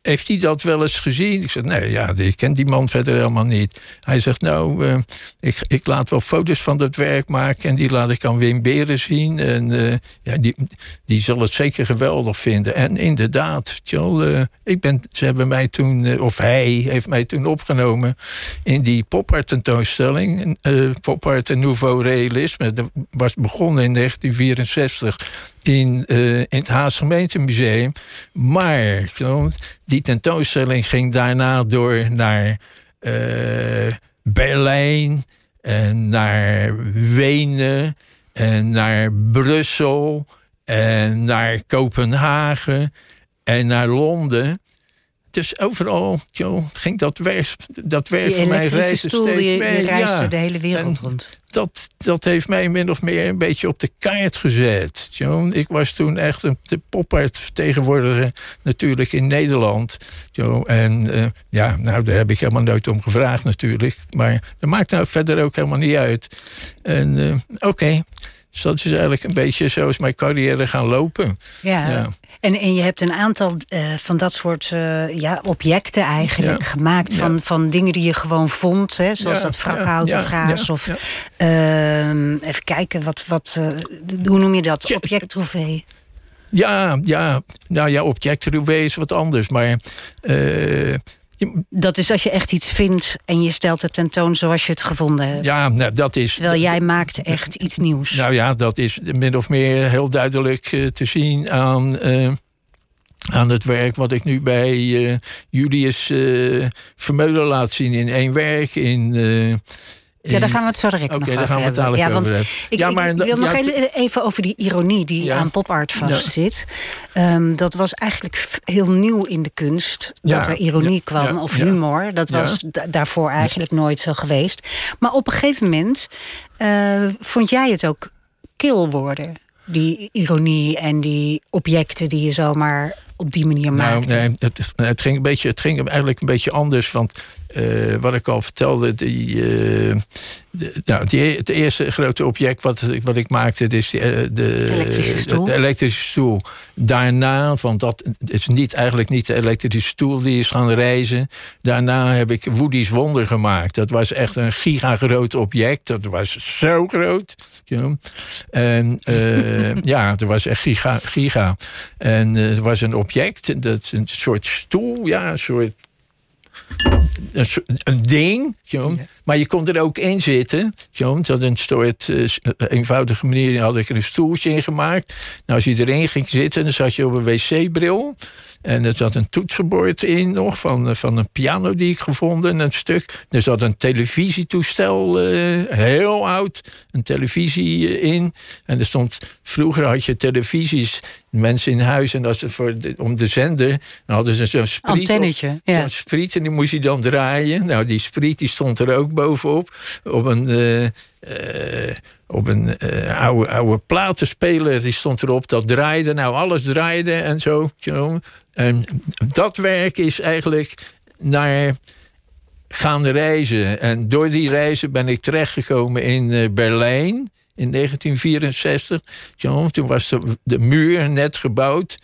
Heeft hij dat wel eens gezien? Ik zeg, nee, ja, ik ken die man verder helemaal niet. Hij zegt, nou, eh, ik, ik laat wel foto's van dat werk maken... en die laat ik aan Wim Beren zien. En eh, ja, die, die zal het zeker geweldig vinden. En inderdaad, Tjal, eh, ik ben, ze hebben mij toen... of hij heeft mij toen opgenomen in die popart tentoonstelling. popart en Nouveau Realisme. Dat was begonnen in 1964 in, in het Haas Gemeentemuseum. Maar die tentoonstelling ging daarna door naar eh, Berlijn en naar Wenen en naar Brussel en naar Kopenhagen en naar Londen. Dus overal joh, ging dat werk, dat werk van mij reizen stoel, steeds die mee. reist Ja. door de hele wereld En- rond. dat, dat heeft mij min of meer een beetje op de kaart gezet. Joh. Ik was toen echt een, de popart vertegenwoordiger natuurlijk in Nederland. Joh. En eh, ja, nou, daar heb ik helemaal nooit om gevraagd natuurlijk. Maar dat maakt nou verder ook helemaal niet uit. En eh, oké, dus dat is eigenlijk een beetje zo is mijn carrière gaan lopen. Ja. Ja. En, en je hebt een aantal eh, van dat soort eh, ja, objecten eigenlijk Ja. gemaakt. Van, Ja. van dingen die je gewoon vond. Hè, zoals dat ja, wrakhouten ja, gaas. of ehm, even kijken, wat, wat, eh, hoe noem je dat? Objecttrofee. Ja, ja, nou ja, objectrouvé is wat anders. Maar Dat is als je echt iets vindt en je stelt het tentoon zoals je het gevonden hebt. ja, nou, dat is... Terwijl jij maakt echt iets nieuws. Nou ja, dat is min of meer heel duidelijk eh, te zien aan, eh, aan het werk wat ik nu bij eh, Julius Vermeulen laat zien in één werk. In, ja, daar gaan we het zo direct Oké, nog daar over gaan we het hebben. ja, want hebben. Ik, Ja, ik maar wil dat- nog ja, heel even over die ironie die aan popart vastzit. Ehm, dat was eigenlijk heel nieuw in de kunst. Dat er ironie kwam, of humor. Dat was da- daarvoor eigenlijk nooit zo geweest. Maar op een gegeven moment eh, vond jij het ook kil worden. Die ironie en die objecten die je zomaar op die manier Nou, maakte. nee, het, het, ging een beetje, het ging eigenlijk een beetje anders. Want eh, wat ik al vertelde, die, eh, de, nou, die, het eerste grote object wat, ik- wat ik maakte, is die, eh, de, Elektrische stoel. de elektrische stoel. Daarna, want dat is niet, eigenlijk niet de elektrische stoel die is gaan reizen. Daarna heb ik Woody's Wonder gemaakt. Dat was echt een gigagroot object. Dat was zo groot. you know. En ja, dat was echt giga. giga. En het was een object, dat, een soort stoel, ja, een soort een, ding, John. Maar je kon er ook in zitten. John. Dat een soort uh, eenvoudige manier had ik er een stoeltje in gemaakt. Nou, als je erin ging zitten, dan zat je op een wc-bril. En er zat een toetsenbord in nog van, van een piano die ik gevonden, een stuk. Er zat een televisietoestel, uh, heel oud, een televisie in. En er stond, vroeger had je televisies, mensen in huis, en als ze voor de, om de zender, dan hadden ze zo'n spriet. Antennetje, ja. Zo'n spriet, en die moest je dan draaien. Nou, die spriet die stond er ook bovenop, op een... Uh, uh, op een uh, oude, oude platenspeler, die stond erop, dat draaide. Nou, alles draaide en zo. En dat werk is eigenlijk naar gaan reizen. En door die reizen ben ik terechtgekomen in uh, Berlijn in 1964. toen was de, de, muur net gebouwd.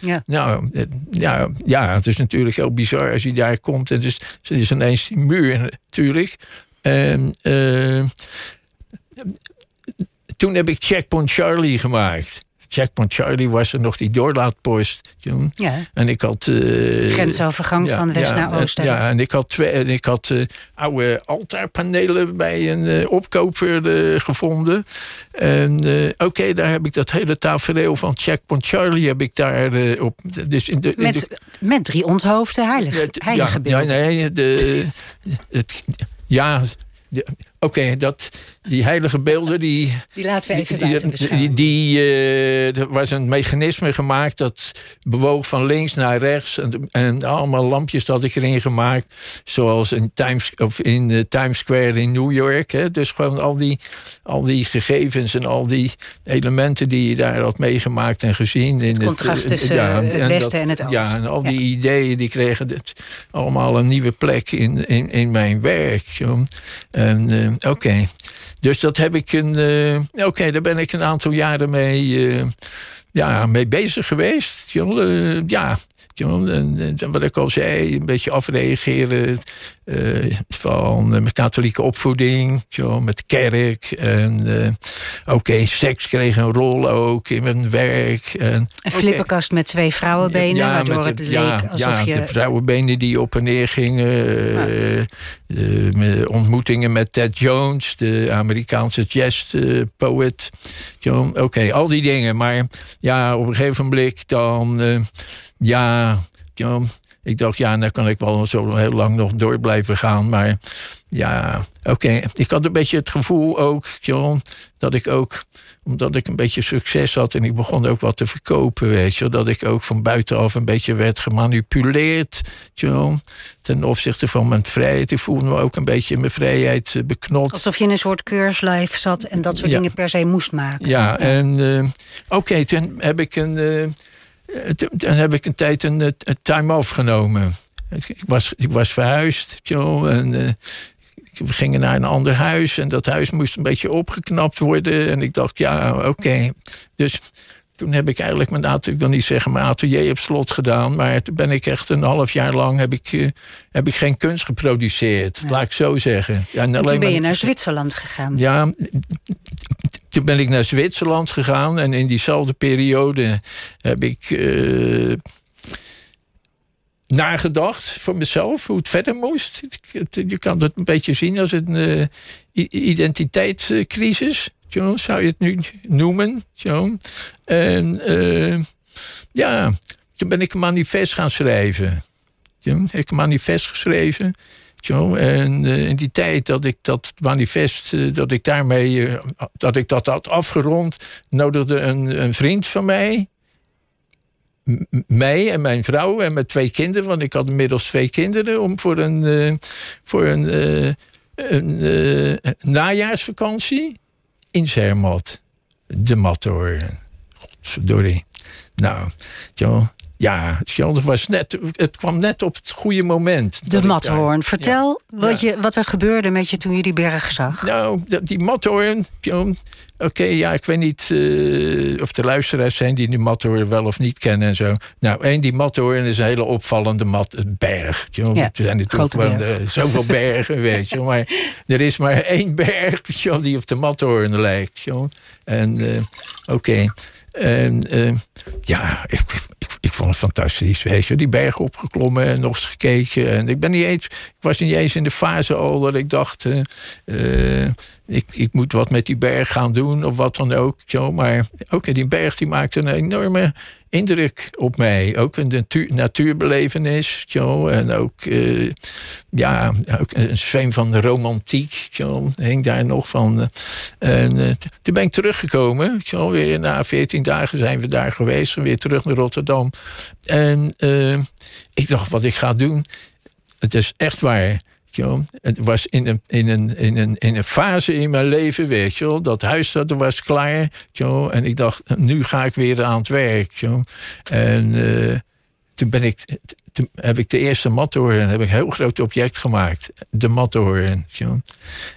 Ja. Nou, ja, ja, het is natuurlijk heel bizar als je daar komt. En dus er is ineens die muur natuurlijk. En, uh, toen heb ik Checkpoint Charlie gemaakt. Checkpoint Charlie was er nog die doorlaatpost. Toen. Ja. En ik had... Uh, Grensovergang ja, van west ja, naar oost. Ja, en ik had, twee, en ik had uh, oude altaarpanelen bij een uh, opkoper gevonden. En oké, okay, daar heb ik dat hele tafereel van Checkpoint Charlie heb ik daar op... Dus in de, in met, de, met drie onthoofde heilige, heilige ja, beelden. Ja, nee, de, het, ja, Oké, okay, dat die heilige beelden, die... Die laten we even die, buiten die, die uh, Er was een mechanisme gemaakt dat bewoog van links naar rechts. En, en allemaal lampjes had ik erin gemaakt. Zoals in Times, of in uh, Times Square in New York. Hè. Dus gewoon al die, al die gegevens en al die elementen die je daar had meegemaakt en gezien. In het contrast het, tussen ja, het en westen dat, en het oosten. Ja, en al die ideeën die kregen het allemaal een nieuwe plek in, in, in mijn werk. En uh, oké. Okay. Dus dat heb ik een. Uh, Oké, okay, daar ben ik een aantal jaren mee, uh, ja, mee bezig geweest. Ja, wat ik al zei, een beetje afreageren uh, van mijn katholieke opvoeding, met kerk. En uh, oké, okay, seks kreeg een rol ook in mijn werk. En, een flippenkast okay. met twee vrouwenbenen, ja, waardoor de, het leek ja, alsof ja, je... de vrouwenbenen die op en neer gingen. Uh, ontmoetingen met Ted Jones, de Amerikaanse jazzpoet. Oké, okay, al die dingen. Maar ja, op een gegeven moment dan... ja, ja, ik dacht, ja, dan kan ik wel zo heel lang nog door blijven gaan. Maar ja, oké. Okay. Ik had een beetje het gevoel ook, John, dat ik ook, omdat ik een beetje succes had en ik begon ook wat te verkopen, weet je, dat ik ook van buitenaf een beetje werd gemanipuleerd, John, ten opzichte van mijn vrijheid. Ik voelde me ook een beetje in mijn vrijheid beknot. Alsof je in een soort keurslijf zat en dat soort ja. dingen per se moest maken. Ja, ja. en uh, oké, okay, toen heb ik een. Uh, dan heb ik een tijd een, een time-off genomen. Ik was, ik was verhuisd, joh, en uh, we gingen naar een ander huis. En dat huis moest een beetje opgeknapt worden. En ik dacht, ja, oké. Okay. Dus toen heb ik eigenlijk mijn atelier, ik wil niet zeggen mijn atelier op slot gedaan. Maar toen ben ik echt een half jaar lang heb ik, uh, heb ik geen kunst geproduceerd. Ja. Laat ik zo zeggen. Ja, en en toen ben je naar Zwitserland gegaan. Ja, toen ben ik naar Zwitserland gegaan. En in diezelfde periode heb ik uh, nagedacht voor mezelf hoe het verder moest. Je kan het een beetje zien als een uh, identiteitscrisis. John, zou je het nu noemen? John. En uh, ja, toen ben ik een manifest gaan schrijven. Toen heb ik een manifest geschreven. En uh, in die tijd dat ik dat manifest, uh, dat ik daarmee, uh, dat ik dat had afgerond, nodigde een, een vriend van mij, mij en mijn vrouw en mijn twee kinderen, want ik had inmiddels twee kinderen, om voor een, voor een, een najaarsvakantie in Zermatt, de Matterhorn. Godverdorie. Nou, joh. Ja, het, was net, het kwam net op het goede moment. De Matterhorn. Vertel ja. wat, je, wat er gebeurde met je toen je die berg zag. Nou, die Matterhorn... Oké, okay, ja, ik weet niet uh, of de luisteraars zijn die die Matterhorn wel of niet kennen en zo. Nou, één, die Matterhorn is een hele opvallende mat, berg. Ja, er zijn natuurlijk gewoon uh, zoveel bergen, weet je. Maar er is maar één berg die op de Matterhorn lijkt. En uh, oké. Okay. En ja, ik, ik, vond het fantastisch. Weet je, die berg opgeklommen en nog eens gekeken. En ik, ben niet eens, ik was niet eens in de fase al dat ik dacht... Uh, ik, ik moet wat met die berg gaan doen of wat dan ook. Zo. Maar ook die berg die maakte een enorme indruk op mij. Ook een natuur, natuurbelevenis. Zo. En ook, uh, ja, ook een zweem van de romantiek. Zo. Hing daar nog van. En toen ben ik teruggekomen. Zo. Weer na 14 dagen zijn we daar geweest. Weer terug naar Rotterdam. En uh, ik dacht, wat ik ga doen. Het is echt waar. Het was in een, in, een, in, een, in een fase in mijn leven, weet je wel. Dat huis dat was klaar. En ik dacht, nu ga ik weer aan het werk. En uh, toen ben ik toen heb ik de eerste Matterhorn, heb ik een heel groot object gemaakt. De Matterhorn.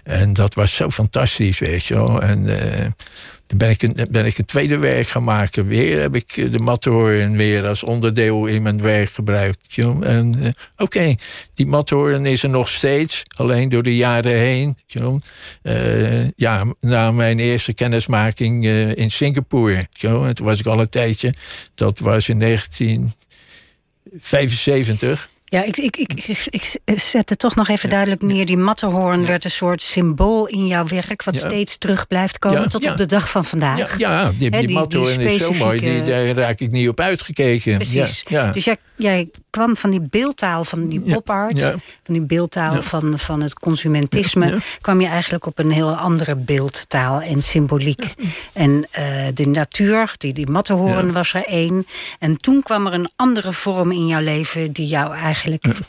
En dat was zo fantastisch, weet je wel. En uh, toen ben ik, een, ben ik een tweede werk gaan maken. Weer heb ik de Matterhorn weer als onderdeel in mijn werk gebruikt. En uh, oké, die Matterhorn is er nog steeds. Alleen door de jaren heen. Uh, ja, na mijn eerste kennismaking in Singapore. En toen was ik al een tijdje. Dat was in 19... 75. Ja, ik, ik, ik, ik, zet het toch nog even duidelijk neer. Die Matterhorn werd een soort symbool in jouw werk... wat steeds terug blijft komen tot op de dag van vandaag. Ja, die, Matterhorn is zo mooi. Die, daar raak ik niet op uitgekeken. Precies. Dus jij, jij kwam van die beeldtaal van die pop art... van die beeldtaal van, van het consumentisme... kwam je eigenlijk op een heel andere beeldtaal en symboliek. En uh, de natuur, die, die was er één. En toen kwam er een andere vorm in jouw leven... die jou eigenlijk eigenlijk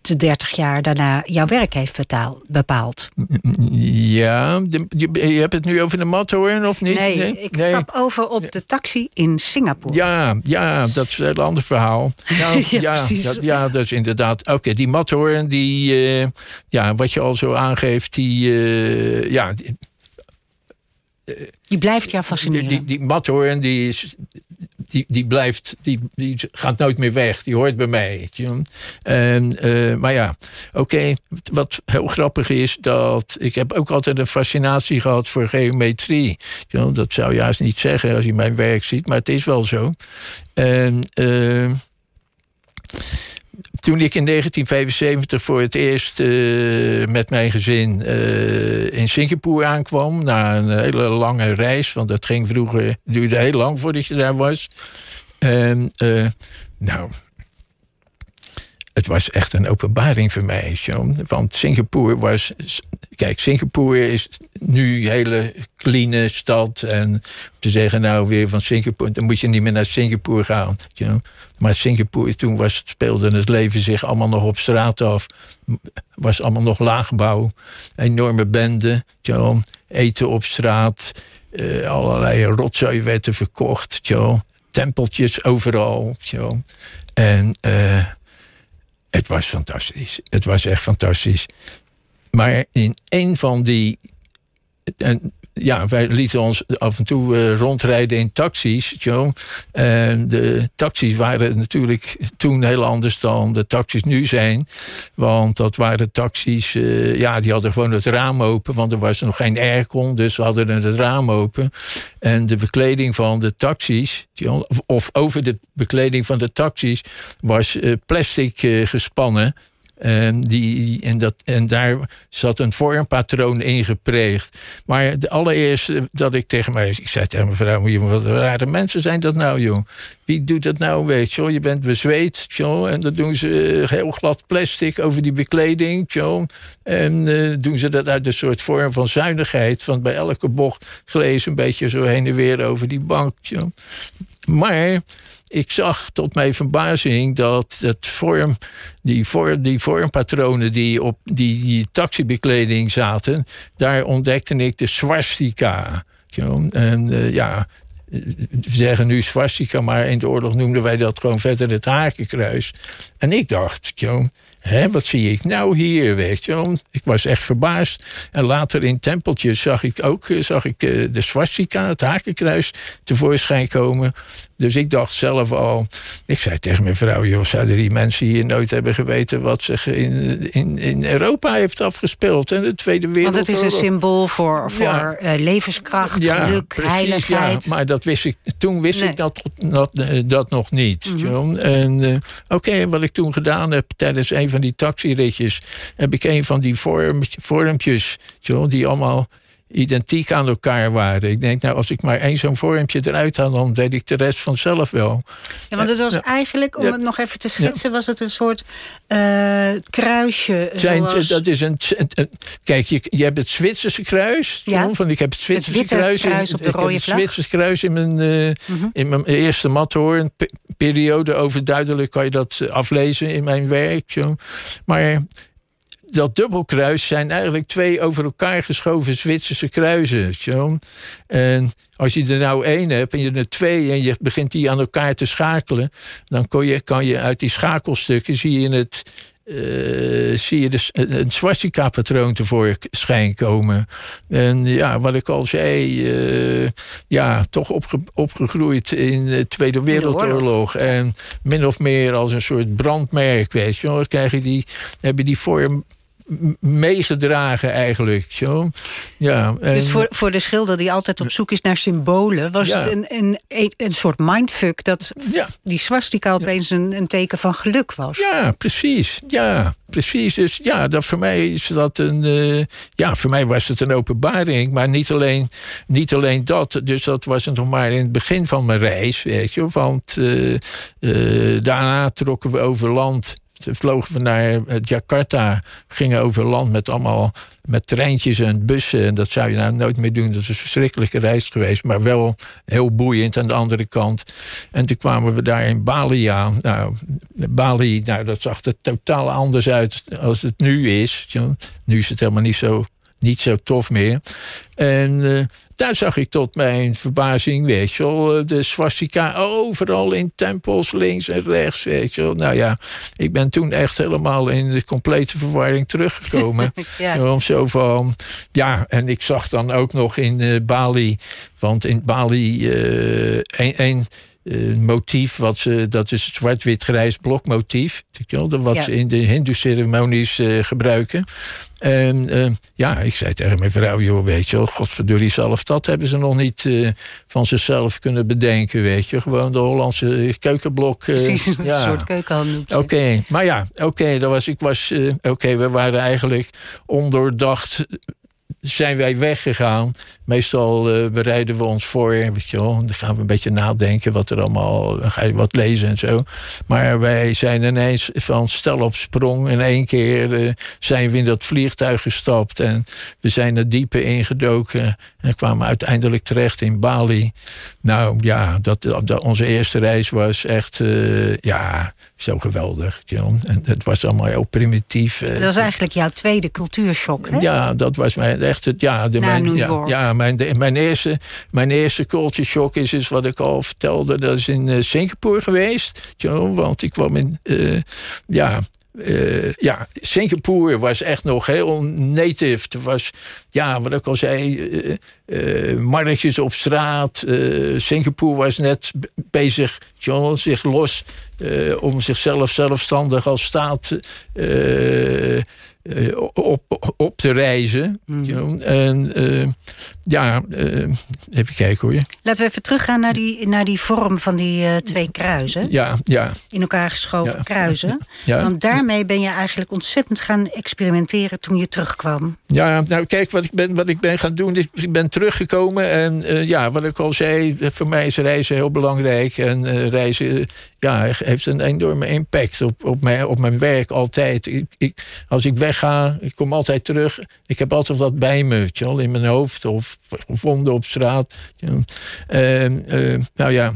de 30 jaar daarna jouw werk heeft bepaald. Ja, je, hebt het nu over de Matterhorn of niet? Nee, ik stap over op de taxi in Singapore. Ja, ja dat is een heel ander verhaal. Nou, ja, ja, dat, ja, dat is inderdaad... Oké, die Matterhorn, die, uh, ja, wat je al zo aangeeft, die... Uh, ja, die, die blijft jou fascineren. Die, die, die die is die, die blijft, die, die gaat nooit meer weg. Die hoort bij mij. Uh, maar ja, oké. wat heel grappig is, dat ik heb ook altijd een fascinatie gehad voor geometrie. Dat zou je juist niet zeggen als je mijn werk ziet, maar het is wel zo. En... Uh, toen ik in 1975 voor het eerst uh, met mijn gezin uh, in Singapore aankwam, na een hele lange reis, want dat ging vroeger, duurde heel lang voordat je daar was. En uh, nou, het was echt een openbaring voor mij. Want Singapore was. Kijk, Singapore is nu een hele clean stad. En te zeggen, nou weer van Singapore, dan moet je niet meer naar Singapore gaan. Maar Singapore, toen was, speelde het leven zich allemaal nog op straat af. Was allemaal nog laagbouw. Enorme benden. Eten op straat. Uh, allerlei rotzooi werden verkocht. Tempeltjes overal. En. Uh, het was fantastisch. Het was echt fantastisch. Maar in een van die. Ja, wij lieten ons af en toe uh, rondrijden in taxis. En de taxis waren natuurlijk toen heel anders dan de taxis nu zijn. Want dat waren taxis, uh, ja, die hadden gewoon het raam open. Want er was nog geen aircon, dus we hadden het raam open. En de bekleding van de taxis, of over de bekleding van de taxis, was uh, plastic gespannen. En, die, en, dat, en daar zat een vormpatroon in gepreegd. Maar de allereerste dat ik tegen mij... Ik zei tegen mevrouw, wat rare mensen zijn dat nou, joh. Wie doet dat nou, weet je Je bent bezweet, joh. En dan doen ze eh, heel glad plastic over die bekleding, joh. En uh, doen ze dat uit een soort vorm van zuinigheid. Van bij elke bocht glees een beetje zo heen en weer over die bank, joh. Maar ik zag tot mijn verbazing dat het vorm, die, vorm, die vormpatronen die op die, taxibekleding zaten, daar ontdekte ik de swastika. En uh, ja, we zeggen nu swastika, maar in de oorlog noemden wij dat gewoon verder het hakenkruis. En ik dacht, Hé, wat zie ik nou hier, weet je. Ik was echt verbaasd. En later in tempeltjes zag ik ook eh, zag ik, eh, de swastika, het hakenkruis, tevoorschijn komen. Dus ik dacht zelf al... Ik zei tegen mijn vrouw, joh, zouden die mensen hier nooit hebben geweten... wat zich in, in, in Europa heeft afgespeeld. En de Tweede Wereldoorlog. Want het is een symbool voor, voor Ja. eh, levenskracht, Ja, geluk, precies, heiligheid. Ja, maar dat wist ik, toen wist Nee. ik dat, dat, eh, dat nog niet. John. En eh, oké, wat ik toen gedaan heb tijdens een van die taxiritjes... heb ik een van die vorm, vormpjes, John, die allemaal identiek aan elkaar waren. Ik denk, nou, als ik maar één zo'n vormpje eruit haal... dan weet ik de rest vanzelf wel. Ja, want het was Ja. eigenlijk, om Ja. het nog even te schetsen, was het een soort eh, kruisje. Zijn, zoals... dat is een, een- een- kijk, je, je hebt het Zwitserse kruis. Ja. Van ik heb het Zwitserse witte kruis. op de rode het vlag. Mhm. Zwitserse kruis in mijn, eh, in mijn eerste mathoorn-periode. Overduidelijk kan je dat eh, aflezen in mijn werk. Zo. Maar dat dubbelkruis zijn eigenlijk twee over elkaar geschoven Zwitserse kruisen. Zo. En als je er nou één hebt en je er twee en je begint die aan elkaar te schakelen, dan kon je, kan je uit die schakelstukken zie je het. eh, zie je dus een swastika-patroon tevoorschijn komen. En ja, wat ik al zei, eh, ja, toch opge- opgegroeid in de Tweede Wereldoorlog. En min of meer als een soort brandmerk, weet je wel. Krijg je die, heb je die vorm meegedragen eigenlijk. Zo. Ja, en, Dus voor, voor de schilder die altijd op zoek is naar symbolen... was Ja. het een, een, een, een soort mindfuck... dat Ja. die swastika opeens een, een teken van geluk was. Ja, precies. Ja, precies. Dus ja, dat voor mij is dat een. eh, ja, voor mij was het een openbaring. Maar niet alleen, niet alleen dat. Dus dat was het nog maar in het begin van mijn reis. Weet je. Want eh, eh, daarna trokken we over land. Vlogen we naar eh, Jakarta. Gingen over land met allemaal. Met treintjes en bussen. En dat zou je nou nooit meer doen. Dat is een verschrikkelijke reis geweest. Maar wel heel boeiend aan de andere kant. En toen kwamen we daar in Bali aan. Nou, Bali, nou, dat zag er totaal anders uit als het nu is. Nu is het helemaal niet zo, niet zo tof meer. En eh, daar zag ik tot mijn verbazing, weet je wel, eh, de swastika overal in tempels, links en rechts, weet je wel. Nou ja, ik ben toen echt helemaal in de complete verwarring teruggekomen. Ja. Om zo van, ja, en ik zag dan ook nog in eh, Bali, want in Bali een, een eh, motief, wat ze, dat is het zwart-wit-grijs blokmotief, weet je wel, dat wat Ja. ze in de hindoe-ceremonies eh, gebruiken. En eh, ja, ik zei tegen mijn vrouw, joh, weet je wel, godverdorie zelf, dat hebben ze nog niet van zichzelf kunnen bedenken, weet je. Gewoon de Hollandse keukenblok. Precies, een soort keukenhandoekje. Oké, maar ja, oké, dat was ik was, oké, we waren eigenlijk ondoordacht zijn wij weggegaan. Meestal eh, bereiden we ons voor, weet je wel, dan gaan we een beetje nadenken wat er allemaal, dan ga je wat lezen en zo. Maar wij zijn ineens van stel op sprong. In één keer eh, zijn we in dat vliegtuig gestapt en we zijn er diepe ingedoken en kwamen uiteindelijk terecht in Bali. Nou ja, dat, onze eerste reis was echt, eh, ja, zo geweldig. John. En het was allemaal heel primitief. eh, Dat was eigenlijk jouw tweede cultuurshock, hè? ja, dat was mijn echt het. Ja, de, mijn, ja, mijn, de- mijn, eerste, mijn eerste culture shock is, is wat ik al vertelde. Dat is in eh, Singapore geweest. John, want ik kwam in. eh, ja. ja, Singapore was echt nog heel native. Het was, ja, wat ik al zei, eh, marktjes op straat. Singapore was net bezig, John, zich los eh, om zichzelf zelfstandig als staat eh, eh, op, op te reizen. John. En ja, eh, even kijken hoor. Laten we even teruggaan naar die, naar die vorm van die eh, twee kruisen. Ja, ja, In elkaar geschoven Ja. kruisen. ja. Want daarmee ben je eigenlijk ontzettend gaan experimenteren toen je terugkwam. Ja, nou kijk, wat ik ben, wat ik ben gaan doen, is, ik ben teruggekomen. En eh, ja, wat ik al zei, voor mij is reizen heel belangrijk. En reizen ja, heeft een enorme impact op, op, mijn, op mijn werk altijd. Ik, ik, als ik wegga, ik kom altijd terug. Ik heb altijd wat bij me, wel, in mijn hoofd of gevonden op straat. Eh, nou ja,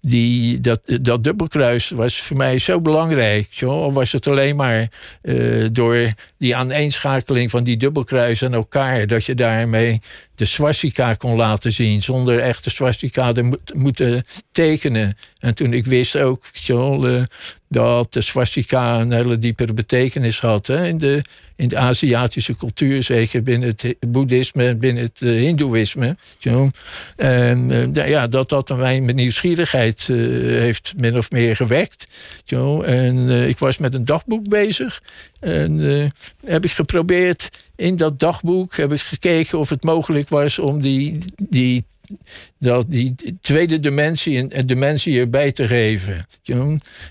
die, dat, dat dubbelkruis was voor mij zo belangrijk. Al was het alleen maar eh, door die aaneenschakeling van die dubbelkruis aan elkaar... dat je daarmee de swastika kon laten zien... zonder echt de swastika te mo- te moeten tekenen. En En toen ik wist ook uh, dat de swastika een hele diepere betekenis had hè, in, de, in de Aziatische cultuur, zeker binnen het boeddhisme en binnen het uh, hindoeïsme. En uh, ja, dat dat mijn nieuwsgierigheid heeft min of meer gewekt. En ik was met een dagboek bezig. En heb ik geprobeerd in dat dagboek heb ik gekeken of het mogelijk was om die, die dat die tweede dimensie een, dimensie erbij te geven.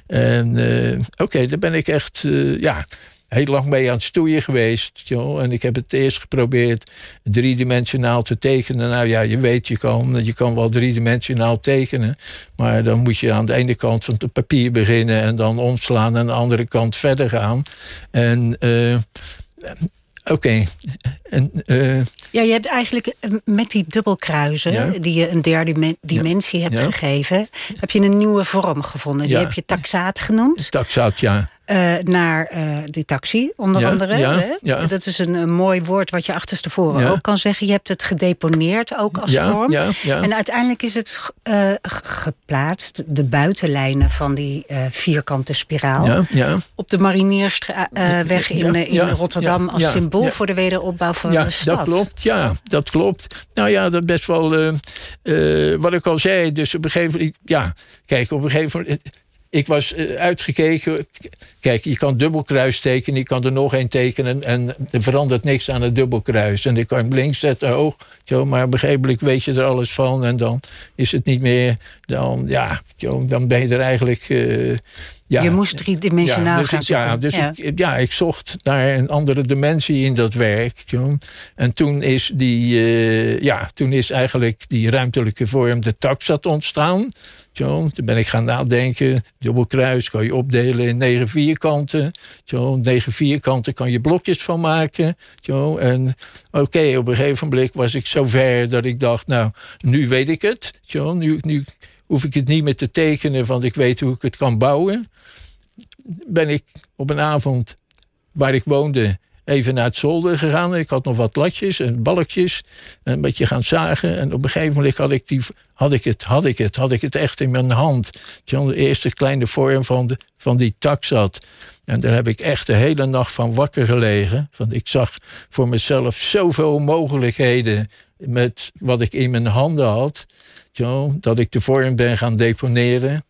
En uh, oké, daar ben ik echt uh, ja, heel lang mee aan het stoeien geweest. En ik heb het eerst geprobeerd driedimensionaal te tekenen. Nou ja, je weet, je kan, je kan wel driedimensionaal tekenen. Maar dan moet je aan de ene kant van het papier beginnen en dan omslaan en aan de andere kant verder gaan. En uh, Oké. Uh... Ja, je hebt eigenlijk eh, met die dubbelkruisen, die je een derde dimensie hebt gegeven, heb je een nieuwe vorm gevonden. Die heb je taxaat genoemd. Taxaat, ja. Uh, naar uh, de taxi, onder andere. Ja, Dat is een, een, mooi woord wat je achterstevoren ook kan zeggen. Je hebt het gedeponeerd ook als vorm. En uiteindelijk is het uh, geplaatst, de buitenlijnen van die vierkante spiraal... op de Mariniersweg in, in Rotterdam als symbool voor de wederopbouw van de stad. dat klopt. Ja, dat klopt. Nou ja, dat best wel... wat ik al zei, dus op een gegeven moment... Ja, kijk, op een gegeven moment ik was eh, uitgekeken. Kijk, je kan dubbelkruis tekenen, je kan er nog één tekenen en er verandert niks aan het dubbelkruis. En ik kan hem links zetten, hoog, zo, maar begrijpelijk weet je er alles van en dan is het niet meer, dan, ja, dan ben je er eigenlijk. Uh, ja, je moest driedimensionaal ja, dus, gaan Ja, dus ja. Ik, ja, ik zocht naar een andere dimensie in dat werk. En toen is, die, uh, ja, toen is eigenlijk die ruimtelijke vorm de taxat ontstaan. Toen ben ik gaan nadenken. Dubbelkruis kan je opdelen in negen vierkanten. Zo, negen vierkanten kan je blokjes van maken. Zo, en oké, op een gegeven moment was ik zo ver dat ik dacht... nou, nu weet ik het. Zo, nu, nu hoef ik het niet meer te tekenen... want ik weet hoe ik het kan bouwen. Ben ik op een avond waar ik woonde even naar het zolder gegaan. Ik had nog wat latjes en balkjes. Een beetje gaan zagen. En op een gegeven moment had ik, die, had ik, het, had ik, het, had ik het echt in mijn hand. De eerste kleine vorm van, van die tak zat. En daar heb ik echt de hele nacht van wakker gelegen. Want ik zag voor mezelf zoveel mogelijkheden met wat ik in mijn handen had. Dat ik de vorm ben gaan deponeren.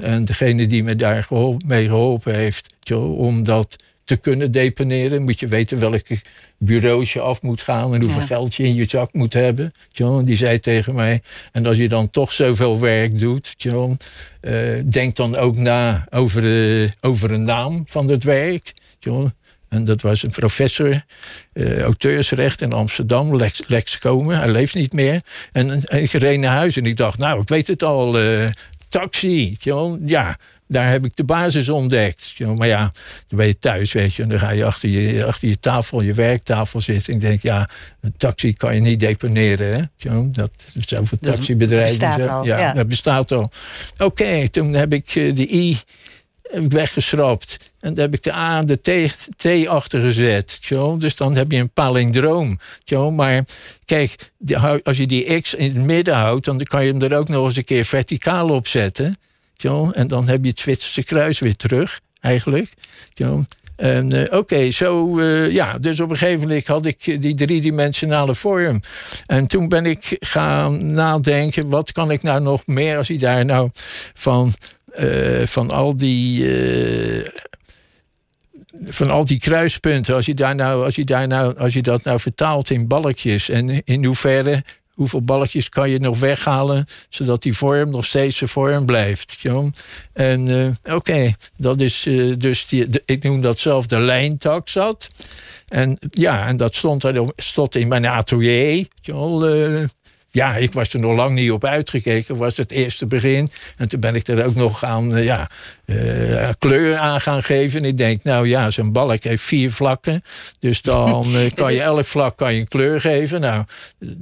En degene die me daar mee geholpen heeft, om dat te kunnen deponeren. Moet je weten welke bureaus je af moet gaan en hoeveel geld je in je zak moet hebben. John, die zei tegen mij. En als je dan toch zoveel werk doet, John, uh, denk dan ook na over, de, over een naam van het werk. John. En dat was een professor, uh, auteursrecht in Amsterdam, Lex, Lex Komen. Hij leeft niet meer. En, en ik reed naar huis en ik dacht, nou, ik weet het al, uh, taxi. John. Ja, daar heb ik de basis ontdekt. Maar ja, dan ben je thuis, weet je. En dan ga je achter je, achter je tafel, je werktafel zitten. En ik denk, ja, een taxi kan je niet deponeren. Hè? Dat taxibedrijven. Dat bestaat al. Ja, dat bestaat al. Oké, toen heb ik eh, de I weggeschrapt. En dan heb ik de A en de T, T achtergezet. Dus dan heb je een palindroom. Maar kijk, als je die X in het midden houdt... dan kan je hem er ook nog eens een keer verticaal op zetten. En dan heb je het Zwitserse kruis weer terug, eigenlijk. En uh, oké, zo, uh, ja, dus op een gegeven moment had ik die driedimensionale vorm. En toen ben ik gaan nadenken, wat kan ik nou nog meer als je daar nou van, uh, van al die van al die kruispunten, als je, daar nou, als, je daar nou, als je dat nou vertaalt in balkjes en in hoeverre hoeveel balletjes kan je nog weghalen, zodat die vorm nog steeds de vorm blijft. En uh, oké, dat is uh, dus, die, ik noem dat zelf de lijntak zat. En ja, en dat stond, er, stond in mijn atelier. Uh, ja, ik was er nog lang niet op uitgekeken. was het eerste begin. En toen ben ik er ook nog aan ja, uh, kleur aan gaan geven. En ik denk, nou ja, zo'n balk heeft vier vlakken. Dus dan uh, kan je elk vlak kan je een kleur geven. Nou,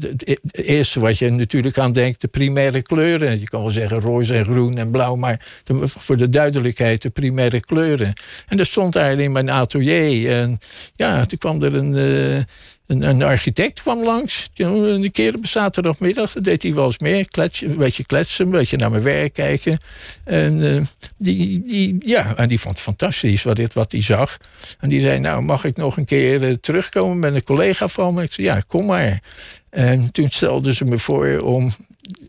het eerste wat je natuurlijk aan denkt, de primaire kleuren. Je kan wel zeggen roze en groen en blauw, maar voor de duidelijkheid de primaire kleuren. En dat stond eigenlijk in mijn atelier. En ja, toen kwam er een, uh, een, een architect kwam langs. Een keer op zaterdagmiddag. Dat deed hij wel eens meer. Kletsen, een beetje kletsen, een beetje naar mijn werk kijken. En, eh, die, die, ja, en die vond het fantastisch wat, wat hij zag. En die zei, nou, mag ik nog een keer uh, terugkomen met een collega van me? Ik zei, ja, kom maar. En toen stelden ze me voor om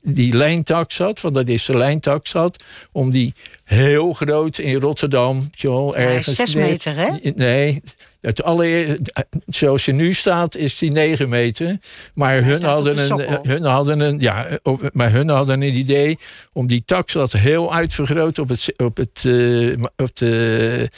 die lijntaxat, want dat is de lijntaxat, om die heel groot in Rotterdam. Joh, ergens, ja, zes meter, hè? Nee, het alle, zoals je nu staat, is die 9 meter. Maar hun hadden, een, hun hadden een. Ja, maar hun hadden een idee om die taxat heel uitvergroot op het, op het, uh, op de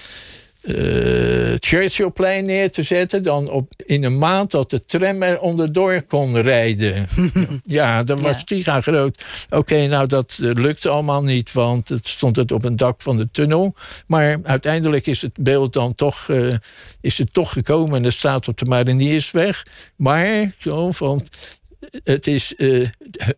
uh, Churchillplein neer te zetten. Dan op, in een maand dat de tram er onderdoor kon rijden. ja, dat was giga groot. Oké, nou dat uh, lukte allemaal niet, want het stond het op een dak van de tunnel. Maar uiteindelijk is het beeld dan toch, uh, is het toch gekomen en het staat op de Mariniersweg. Maar, zo, want het is,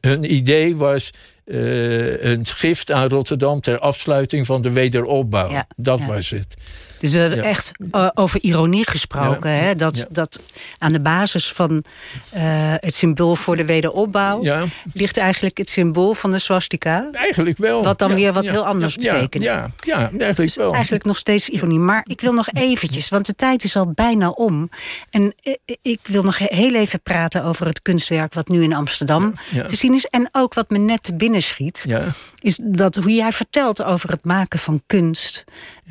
hun idee was een gift aan Rotterdam ter afsluiting van de wederopbouw. Ja, dat ja. was het. Dus uh, ja. echt uh, over ironie gesproken. Hè? Dat, dat aan de basis van uh, het symbool voor de wederopbouw... ligt eigenlijk het symbool van de swastika. Eigenlijk wel. Wat dan weer wat heel anders betekent. Ja, ja, eigenlijk dus wel. Eigenlijk nog steeds ironie. Maar ik wil nog eventjes, want de tijd is al bijna om. En ik wil nog heel even praten over het kunstwerk... wat nu in Amsterdam te zien is. En ook wat me net binnenschiet. Is dat hoe jij vertelt over het maken van kunst...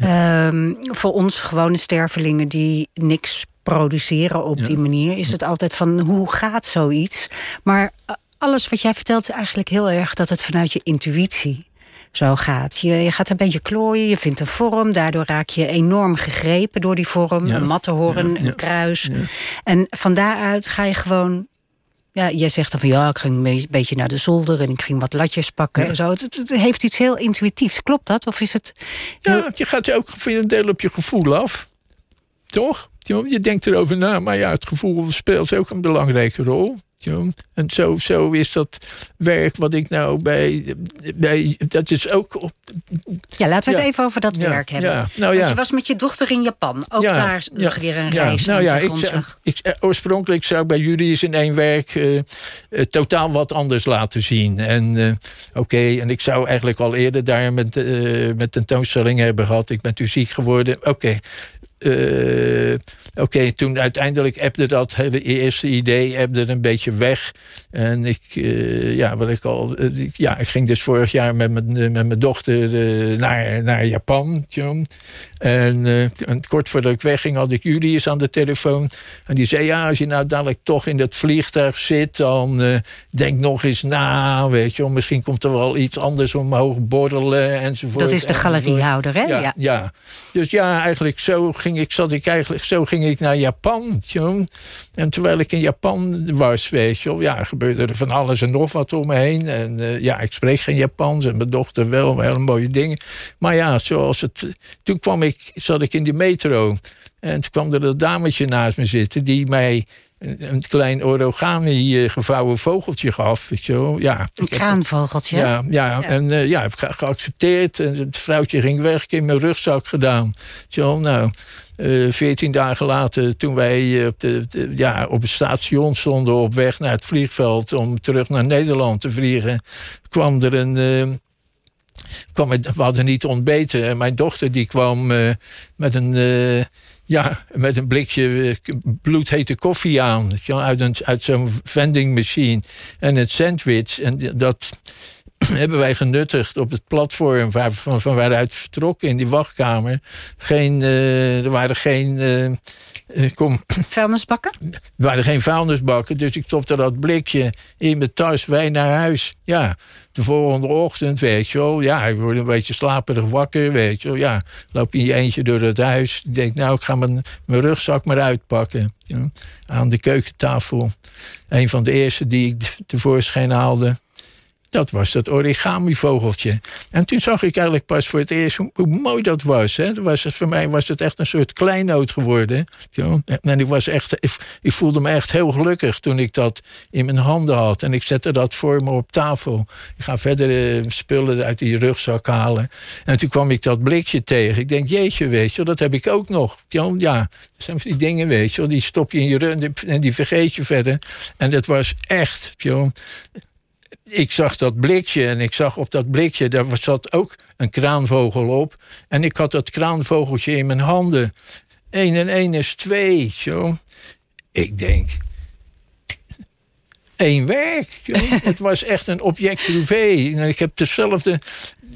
Um, voor ons gewone stervelingen die niks produceren op ja. die manier, is het altijd van hoe gaat zoiets? Maar alles wat jij vertelt is eigenlijk heel erg dat het vanuit je intuïtie zo gaat. Je, je gaat een beetje klooien, je vindt een vorm, daardoor raak je enorm gegrepen door die vorm. Ja. Een mattenhoorn, ja. een kruis. En van daaruit ga je gewoon ja, jij zegt dan van ja, ik ging een beetje naar de zolder en ik ging wat latjes pakken ja. en zo. Het, het, het, heeft iets heel intuïtiefs. Klopt dat? Of is het. Heel... Ja, je gaat je ook voor een deel op je gevoel af. Toch? Je denkt erover na, maar ja, het gevoel speelt ook een belangrijke rol. En zo, zo is dat werk wat ik nou bij, bij. Dat is ook. Ja, laten we het ja. even over dat ja, werk hebben. Ja, nou ja. Want je was met je dochter in Japan. Ook daar nog weer een reis. Nou ja, ik, ik, eh, oorspronkelijk zou ik bij jullie eens in één werk uh, uh, totaal wat anders laten zien. En uh, oké, okay, en ik zou eigenlijk al eerder daar met, met tentoonstellingen hebben gehad. Ik ben toen ziek geworden. Oké, okay. Uh, Oké, toen uiteindelijk ebde dat hele eerste idee ebde een beetje weg. En ik, uh, ja, wat ik al, uh, ja, ik ging dus vorig jaar met mijn, met mijn dochter naar, naar Japan. En, en, kort voordat ik wegging had ik Julius aan de telefoon. En die zei, ja, als je nou dadelijk toch in dat vliegtuig zit... dan denk nog eens na, weet je Misschien komt er wel iets anders omhoog borrelen enzovoort. Dat is de galeriehouder, hè? Ja, ja. ja. Dus ja, eigenlijk zo ging ik, zat ik eigenlijk, zo ging ik naar Japan. Jong. En terwijl ik in Japan was, weet je ja, gebeurde er van alles en nog wat om me heen. En uh, ja, ik spreek geen Japans en mijn dochter wel, hele mooie dingen. Maar ja, zoals het. Toen kwam ik, zat ik in die metro. En toen kwam er een dametje naast me zitten die mij een klein origami gevouwen vogeltje gaf. Weet je wel. Ja, een kraanvogeltje? Ja, ja, ja. en uh, ja, heb ik geaccepteerd. En het vrouwtje ging weg, ik in mijn rugzak gedaan. Zo, nou, uh, veertien dagen later, toen wij op, de, de, ja, op het station stonden op weg naar het vliegveld om terug naar Nederland te vliegen, kwam er een. Uh, kwam, we hadden niet ontbeten. En mijn dochter die kwam uh, met een. Ja, met een blikje bloedhete koffie aan. Uit, een, uit zo'n vending machine. En het sandwich. En dat hebben wij genuttigd op het platform waar, van, van waaruit vertrokken in die wachtkamer. Geen, er waren geen. Uh, kom. Vuilnisbakken? Er waren geen vuilnisbakken, dus ik stopte dat blikje in mijn tas, wij naar huis. Ja, de volgende ochtend, weet je wel. Ja, ik word een beetje slaperig wakker, weet je wel. Ja, loop in je eentje door het huis. Ik denk, nou, ik ga mijn, mijn rugzak maar uitpakken. Ja, aan de keukentafel. Een van de eerste die ik tevoorschijn haalde Dat was dat origami-vogeltje. En toen zag ik eigenlijk pas voor het eerst hoe, mooi dat was. Hè. Dat was voor mij was het echt een soort kleinoot geworden. En ik, was echt, ik, voelde me echt heel gelukkig toen ik dat in mijn handen had. En ik zette dat voor me op tafel. Ik ga verder uh, spullen uit die rugzak halen. En toen kwam ik dat blikje tegen. Ik denk, jeetje, weet je, dat heb ik ook nog. Ja, dat zijn die dingen, weet je, die stop je in je rug en die vergeet je verder. En dat was echt, joh ik zag dat blikje en ik zag op dat blikje, daar zat ook een kraanvogel op. En ik had dat kraanvogeltje in mijn handen. Eén en één is twee, zo. Ik denk, één werk. het was echt een object privé. Ik heb dezelfde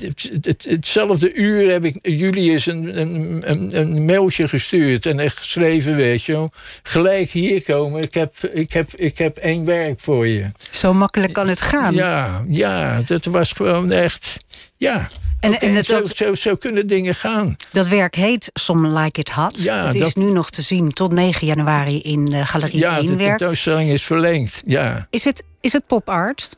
het, hetzelfde uur heb ik Julius een, een, een, mailtje gestuurd en echt geschreven, weet je Gelijk hier komen, ik heb, ik, heb, ik heb één werk voor je. Zo makkelijk kan het gaan. Ja, ja dat was gewoon echt, ja. En, en zo, zo, zo, kunnen dingen gaan. Dat werk heet Some Like It Hot. Ja, het is nu nog te zien tot 9 januari in de Galerie Ja, de tentoonstelling is verlengd. Ja. Is, het, is het pop art?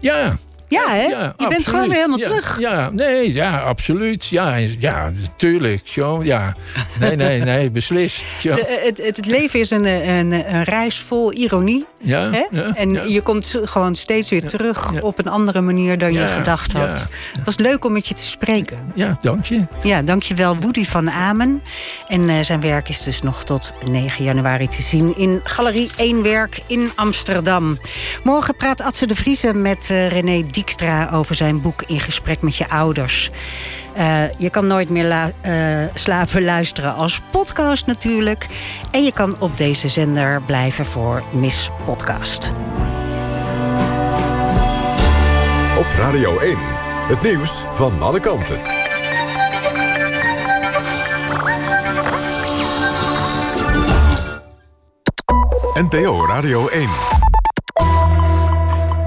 Ja, ja, hè? je bent gewoon weer helemaal terug. Ja, nee, ja, absoluut. Ja, ja tuurlijk. ja. Nee, nee, nee, beslist. Ja. het, het, leven is een, een, een reis vol ironie. Ja, hè? en je komt gewoon steeds weer terug op een andere manier dan je gedacht had. Het was leuk om met je te spreken. Ja, dank je. Ja, dank je wel, Woody van Amen. En uh, zijn werk is dus nog tot 9 januari te zien in Galerie 1 Werk in Amsterdam. Morgen praat Atze de Vrieze met uh, René Diek over zijn boek In gesprek met je ouders. Uh, je kan nooit meer uh, slapen luisteren als podcast natuurlijk. En je kan op deze zender blijven voor Miss Podcast. Op Radio 1, het nieuws van alle kanten. NPO Radio 1.